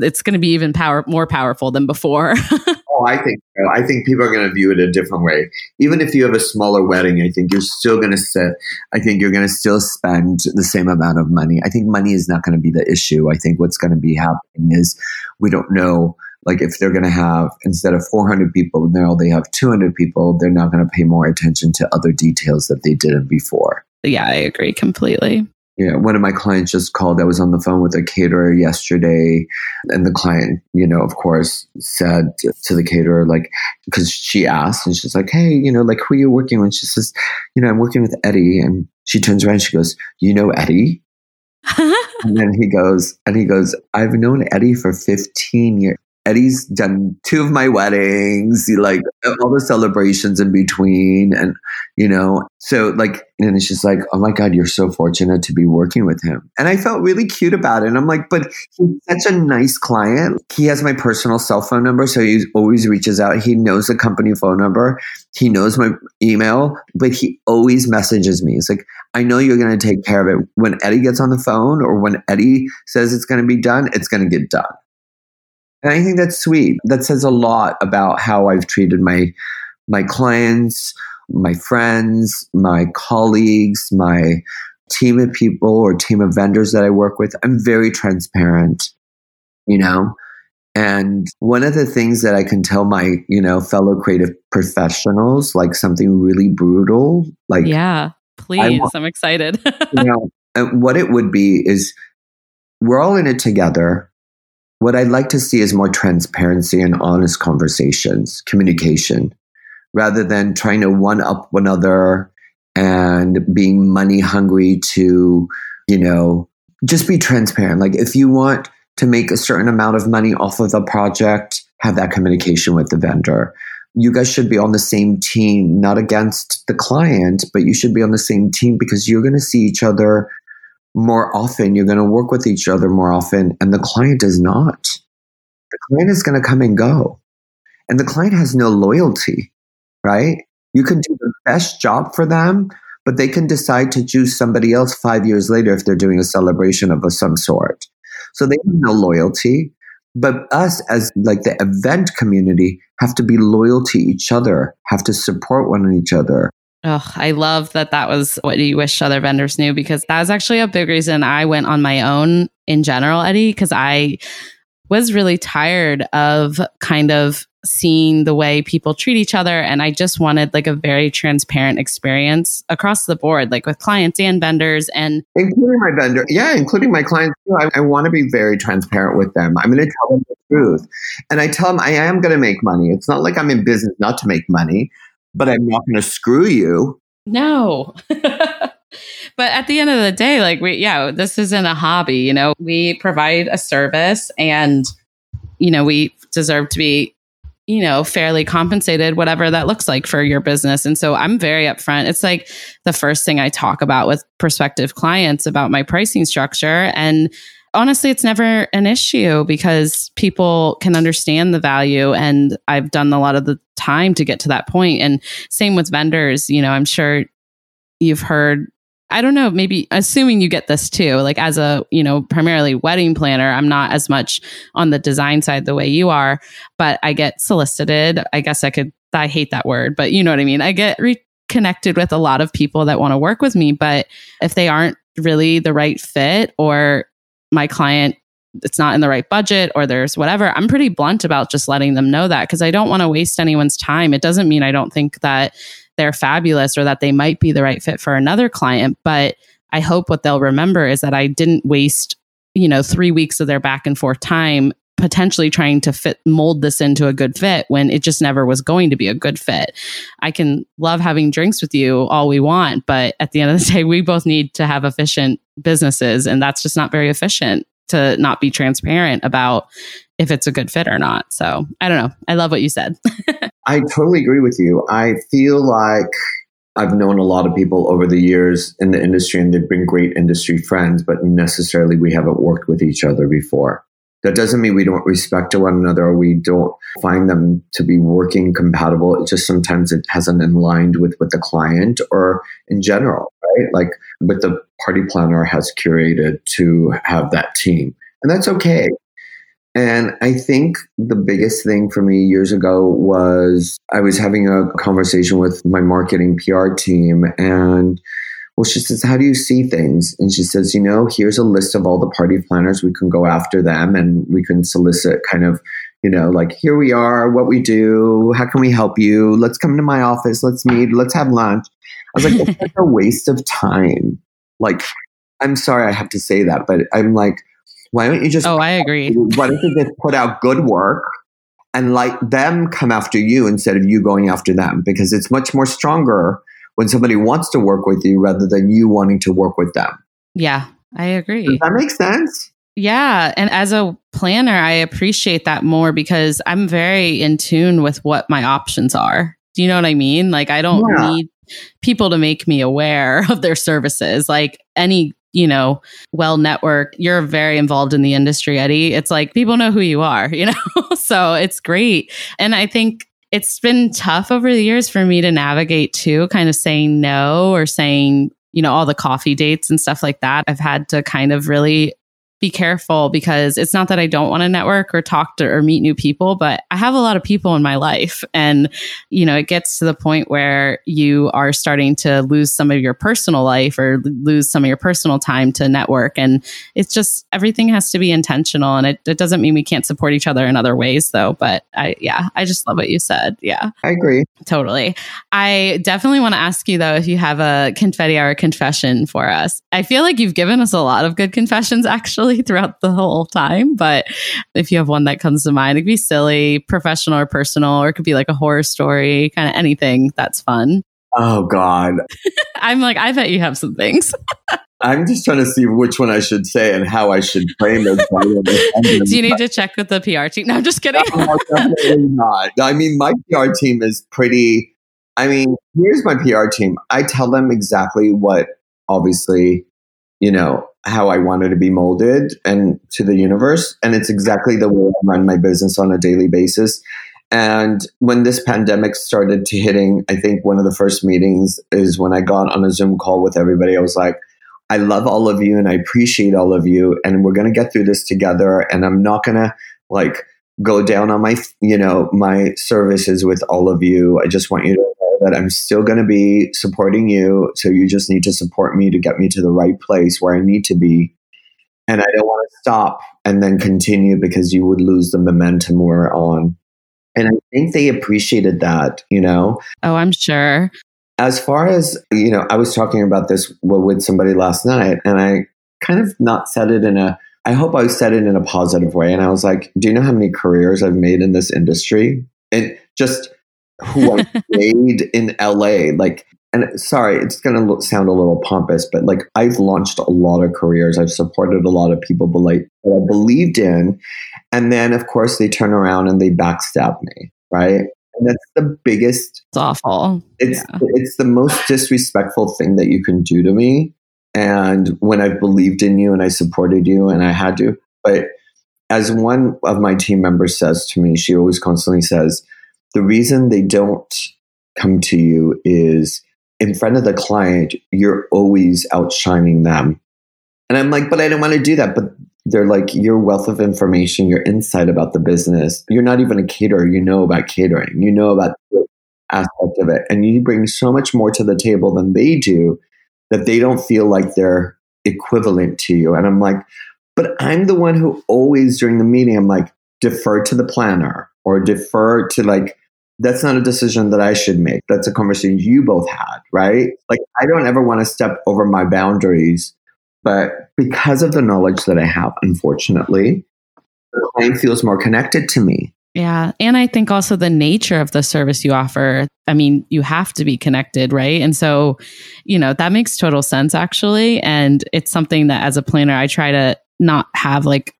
it's going to be even power more powerful than before. Oh, I think so. I think people are going to view it a different way. Even if you have a smaller wedding, I think you're still going to sit. I think you're going to still spend the same amount of money. I think money is not going to be the issue. I think what's going to be happening is we don't know. Like if they're going to have instead of 400 people, now they have 200 people. They're not going to pay more attention to other details that they didn't before. Yeah, I agree completely. Yeah, one of my clients just called. I was on the phone with a caterer yesterday, and the client, you know, of course, said to the caterer, like, because she asked, and she's like, "Hey, you know, like, who are you working with?" She says, "You know, I'm working with Eddie," and she turns around, and she goes, "You know Eddie?" and then he goes, and he goes, "I've known Eddie for 15 years." Eddie's done two of my weddings, like all the celebrations in between. And, you know, so like, and it's just like, oh my God, you're so fortunate to be working with him. And I felt really cute about it. And I'm like, but he's such a nice client. He has my personal cell phone number. So he always reaches out. He knows the company phone number. He knows my email, but he always messages me. It's like, I know you're going to take care of it. When Eddie gets on the phone or when Eddie says it's going to be done, it's going to get done. And I think that's sweet. That says a lot about how I've treated my my clients, my friends, my colleagues, my team of people or team of vendors that I work with. I'm very transparent, you know. And one of the things that I can tell my, you know, fellow creative professionals, like something really brutal, like Yeah, please. I'm excited. you know, what it would be is we're all in it together what I'd like to see is more transparency and honest conversations, communication, rather than trying to one up one another and being money hungry to, you know, just be transparent. Like if you want to make a certain amount of money off of the project, have that communication with the vendor. You guys should be on the same team, not against the client, but you should be on the same team because you're going to see each other more often, you're going to work with each other more often, and the client does not. The client is going to come and go, and the client has no loyalty, right? You can do the best job for them, but they can decide to choose somebody else five years later if they're doing a celebration of some sort. So they have no loyalty. But us as like the event community have to be loyal to each other, have to support one each other, Oh, I love that that was what you wish other vendors knew because that was actually a big reason I went on my own in general, Eddie, because I was really tired of kind of seeing the way people treat each other. And I just wanted like a very transparent experience across the board, like with clients and vendors and including my vendor. Yeah, including my clients too. I, I want to be very transparent with them. I'm going to tell them the truth. And I tell them I am going to make money. It's not like I'm in business not to make money but I'm not going to screw you. No. but at the end of the day, like we, yeah, this isn't a hobby. You know, we provide a service and, you know, we deserve to be, you know, fairly compensated, whatever that looks like for your business. And so I'm very upfront. It's like the first thing I talk about with prospective clients about my pricing structure. And honestly, it's never an issue because people can understand the value. And I've done a lot of the time to get to that point. And same with vendors, you know, I'm sure you've heard I don't know, maybe assuming you get this too, like as a, you know, primarily wedding planner, I'm not as much on the design side the way you are, but I get solicited. I guess I could, I hate that word, but you know what I mean? I get reconnected with a lot of people that want to work with me, but if they aren't really the right fit or my client it's not in the right budget or there's whatever, I'm pretty blunt about just letting them know that because I don't want to waste anyone's time. It doesn't mean I don't think that they're fabulous or that they might be the right fit for another client, but I hope what they'll remember is that I didn't waste, you know, 3 weeks of their back and forth time potentially trying to fit mold this into a good fit when it just never was going to be a good fit. I can love having drinks with you all we want, but at the end of the day we both need to have efficient businesses and that's just not very efficient to not be transparent about if it's a good fit or not. So, I don't know. I love what you said. I totally agree with you. I feel like I've known a lot of people over the years in the industry and they've been great industry friends, but necessarily we haven't worked with each other before. That doesn't mean we don't respect one another or we don't find them to be working compatible. It just sometimes it hasn't aligned with, with the client or in general, right? Like with the party planner has curated to have that team. And that's okay. And I think the biggest thing for me years ago was I was having a conversation with my marketing PR team and well, she says, How do you see things? And she says, You know, here's a list of all the party planners. We can go after them and we can solicit kind of, you know, like, here we are, what we do, how can we help you? Let's come to my office, let's meet, let's have lunch. I was like, It's a waste of time. Like, I'm sorry I have to say that, but I'm like, why don't you just Oh, I agree. Why don't you just put out good work and let them come after you instead of you going after them? Because it's much more stronger when somebody wants to work with you rather than you wanting to work with them. Yeah, I agree. Does that make sense? Yeah. And as a planner, I appreciate that more because I'm very in tune with what my options are. Do you know what I mean? Like, I don't yeah. need people to make me aware of their services. Like, any you know, well network, you're very involved in the industry, Eddie. It's like people know who you are, you know? so it's great. And I think it's been tough over the years for me to navigate too, kind of saying no or saying, you know, all the coffee dates and stuff like that. I've had to kind of really be careful because it's not that I don't want to network or talk to or meet new people, but I have a lot of people in my life. And, you know, it gets to the point where you are starting to lose some of your personal life or lose some of your personal time to network. And it's just everything has to be intentional. And it, it doesn't mean we can't support each other in other ways, though. But I, yeah, I just love what you said. Yeah. I agree. Totally. I definitely want to ask you, though, if you have a confetti hour confession for us. I feel like you've given us a lot of good confessions, actually throughout the whole time. But if you have one that comes to mind, it could be silly, professional or personal, or it could be like a horror story, kind of anything that's fun. Oh God. I'm like, I bet you have some things. I'm just trying to see which one I should say and how I should frame it. Do you need to check with the PR team? No, I'm just kidding. no, definitely not. I mean, my PR team is pretty. I mean, here's my PR team. I tell them exactly what, obviously, you know, how I wanted to be molded and to the universe. And it's exactly the way I run my business on a daily basis. And when this pandemic started to hitting, I think one of the first meetings is when I got on a Zoom call with everybody. I was like, I love all of you and I appreciate all of you. And we're going to get through this together. And I'm not going to like go down on my, you know, my services with all of you. I just want you to that I'm still going to be supporting you. So you just need to support me to get me to the right place where I need to be. And I don't want to stop and then continue because you would lose the momentum we're on. And I think they appreciated that, you know? Oh, I'm sure. As far as, you know, I was talking about this with somebody last night and I kind of not said it in a, I hope I said it in a positive way. And I was like, do you know how many careers I've made in this industry? And just who I made in LA. Like, and sorry, it's going to sound a little pompous, but like I've launched a lot of careers. I've supported a lot of people but like that I believed in. And then, of course, they turn around and they backstab me, right? And that's the biggest. It's awful. It's yeah. it's the most disrespectful thing that you can do to me. And when I've believed in you and I supported you and I had to, but as one of my team members says to me, she always constantly says, the reason they don't come to you is in front of the client, you're always outshining them. And I'm like, but I don't want to do that. But they're like, your wealth of information, your insight about the business. You're not even a caterer. You know about catering. You know about the aspect of it. And you bring so much more to the table than they do that they don't feel like they're equivalent to you. And I'm like, but I'm the one who always during the meeting, I'm like, defer to the planner or defer to like that's not a decision that I should make. That's a conversation you both had, right? Like, I don't ever want to step over my boundaries, but because of the knowledge that I have, unfortunately, the client feels more connected to me. Yeah. And I think also the nature of the service you offer, I mean, you have to be connected, right? And so, you know, that makes total sense actually. And it's something that as a planner, I try to not have like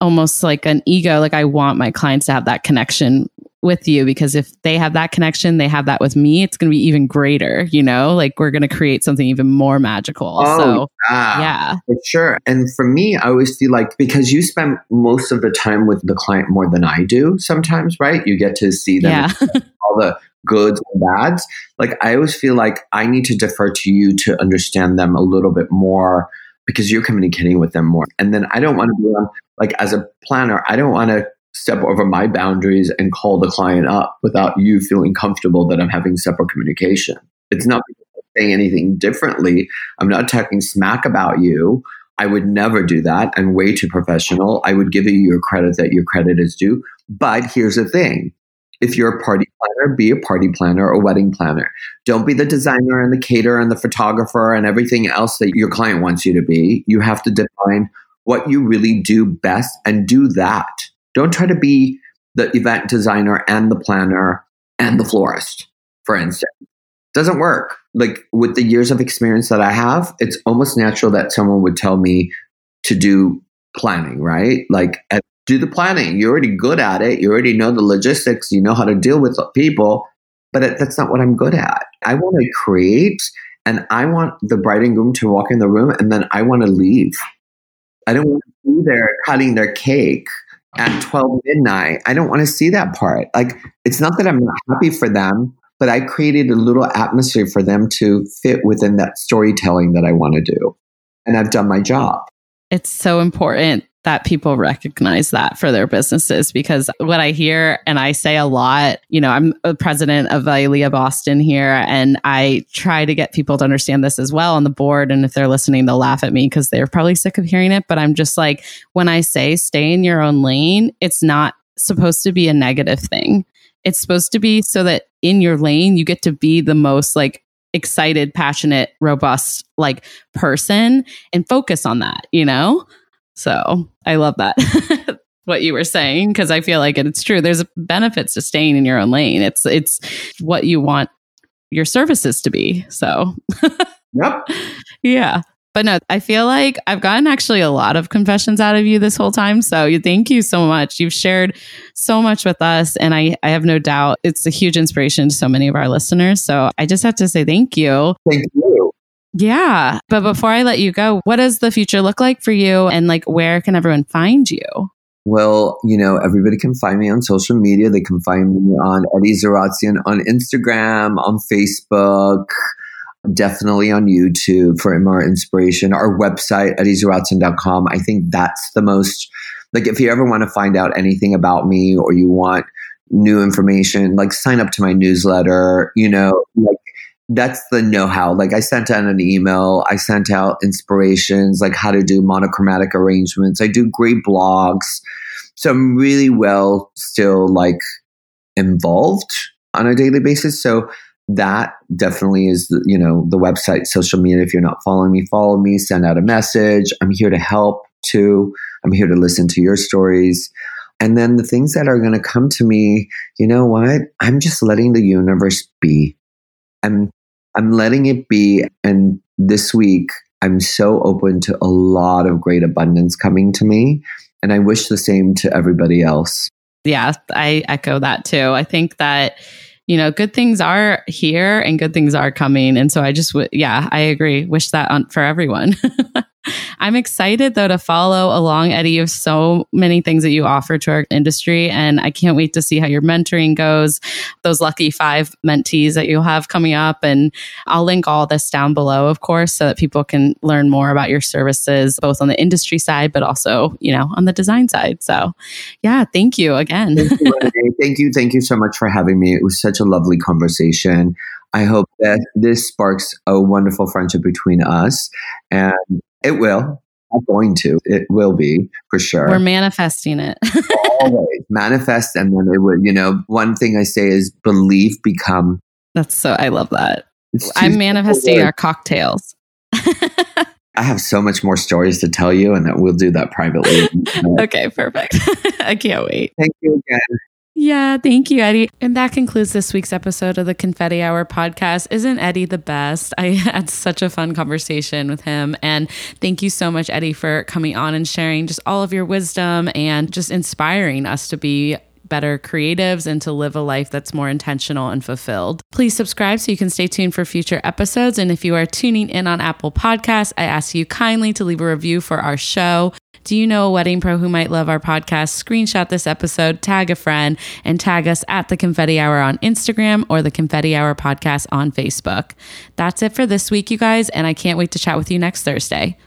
almost like an ego. Like I want my clients to have that connection with you because if they have that connection, they have that with me, it's going to be even greater, you know? Like we're going to create something even more magical. Oh, so, yeah. yeah. For sure. And for me, I always feel like because you spend most of the time with the client more than I do sometimes, right? You get to see them yeah. all the goods and bads. Like I always feel like I need to defer to you to understand them a little bit more because you're communicating with them more. And then I don't want to be on like as a planner, I don't want to step over my boundaries and call the client up without you feeling comfortable that I'm having separate communication. It's not saying anything differently. I'm not talking smack about you. I would never do that. I'm way too professional. I would give you your credit that your credit is due. But here's the thing if you're a party planner, be a party planner or wedding planner. Don't be the designer and the caterer and the photographer and everything else that your client wants you to be. You have to define what you really do best and do that. Don't try to be the event designer and the planner and the florist, for instance. Doesn't work. Like with the years of experience that I have, it's almost natural that someone would tell me to do planning, right? Like uh, do the planning. You're already good at it. You already know the logistics. You know how to deal with people. But that's not what I'm good at. I want to create and I want the bride and groom to walk in the room and then I want to leave. I don't want to be there cutting their cake at 12 midnight. I don't want to see that part. Like, it's not that I'm not happy for them, but I created a little atmosphere for them to fit within that storytelling that I want to do. And I've done my job. It's so important that people recognize that for their businesses because what I hear and I say a lot, you know, I'm a president of ILEA Boston here and I try to get people to understand this as well on the board. And if they're listening, they'll laugh at me because they're probably sick of hearing it. But I'm just like, when I say stay in your own lane, it's not supposed to be a negative thing. It's supposed to be so that in your lane, you get to be the most like excited, passionate, robust like person and focus on that, you know? So I love that. what you were saying because I feel like it's true. There's benefits to staying in your own lane. It's it's what you want your services to be. So Yep. yeah. But no, I feel like I've gotten actually a lot of confessions out of you this whole time. So you thank you so much. You've shared so much with us. And I, I have no doubt it's a huge inspiration to so many of our listeners. So I just have to say thank you. Thank you. Yeah. But before I let you go, what does the future look like for you? And like, where can everyone find you? Well, you know, everybody can find me on social media. They can find me on Eddie Zaratsian on Instagram, on Facebook, definitely on YouTube for more inspiration. Our website, eddiezaratsian.com. I think that's the most, like, if you ever want to find out anything about me or you want new information, like sign up to my newsletter, you know, like that's the know-how. Like I sent out an email, I sent out inspirations, like how to do monochromatic arrangements. I do great blogs. So I'm really well still like involved on a daily basis. So that definitely is you know the website social media if you're not following me follow me send out a message i'm here to help too i'm here to listen to your stories and then the things that are going to come to me you know what i'm just letting the universe be i'm i'm letting it be and this week i'm so open to a lot of great abundance coming to me and i wish the same to everybody else yeah i echo that too i think that you know, good things are here and good things are coming. And so I just, w- yeah, I agree. Wish that on for everyone. I'm excited though to follow along, Eddie. You have so many things that you offer to our industry, and I can't wait to see how your mentoring goes. Those lucky five mentees that you'll have coming up, and I'll link all this down below, of course, so that people can learn more about your services, both on the industry side, but also, you know, on the design side. So, yeah, thank you again. thank, you, thank you, thank you so much for having me. It was such a lovely conversation. I hope that this sparks a wonderful friendship between us. And it will. I'm going to. It will be for sure. We're manifesting it. Always manifest, and then it would. You know, one thing I say is belief become. That's so. I love that. I'm manifesting our cocktails. I have so much more stories to tell you, and that we'll do that privately. okay, perfect. I can't wait. Thank you again. Yeah, thank you, Eddie. And that concludes this week's episode of the Confetti Hour podcast. Isn't Eddie the best? I had such a fun conversation with him. And thank you so much, Eddie, for coming on and sharing just all of your wisdom and just inspiring us to be better creatives and to live a life that's more intentional and fulfilled. Please subscribe so you can stay tuned for future episodes. And if you are tuning in on Apple Podcasts, I ask you kindly to leave a review for our show. Do you know a wedding pro who might love our podcast? Screenshot this episode, tag a friend, and tag us at the Confetti Hour on Instagram or the Confetti Hour podcast on Facebook. That's it for this week, you guys, and I can't wait to chat with you next Thursday.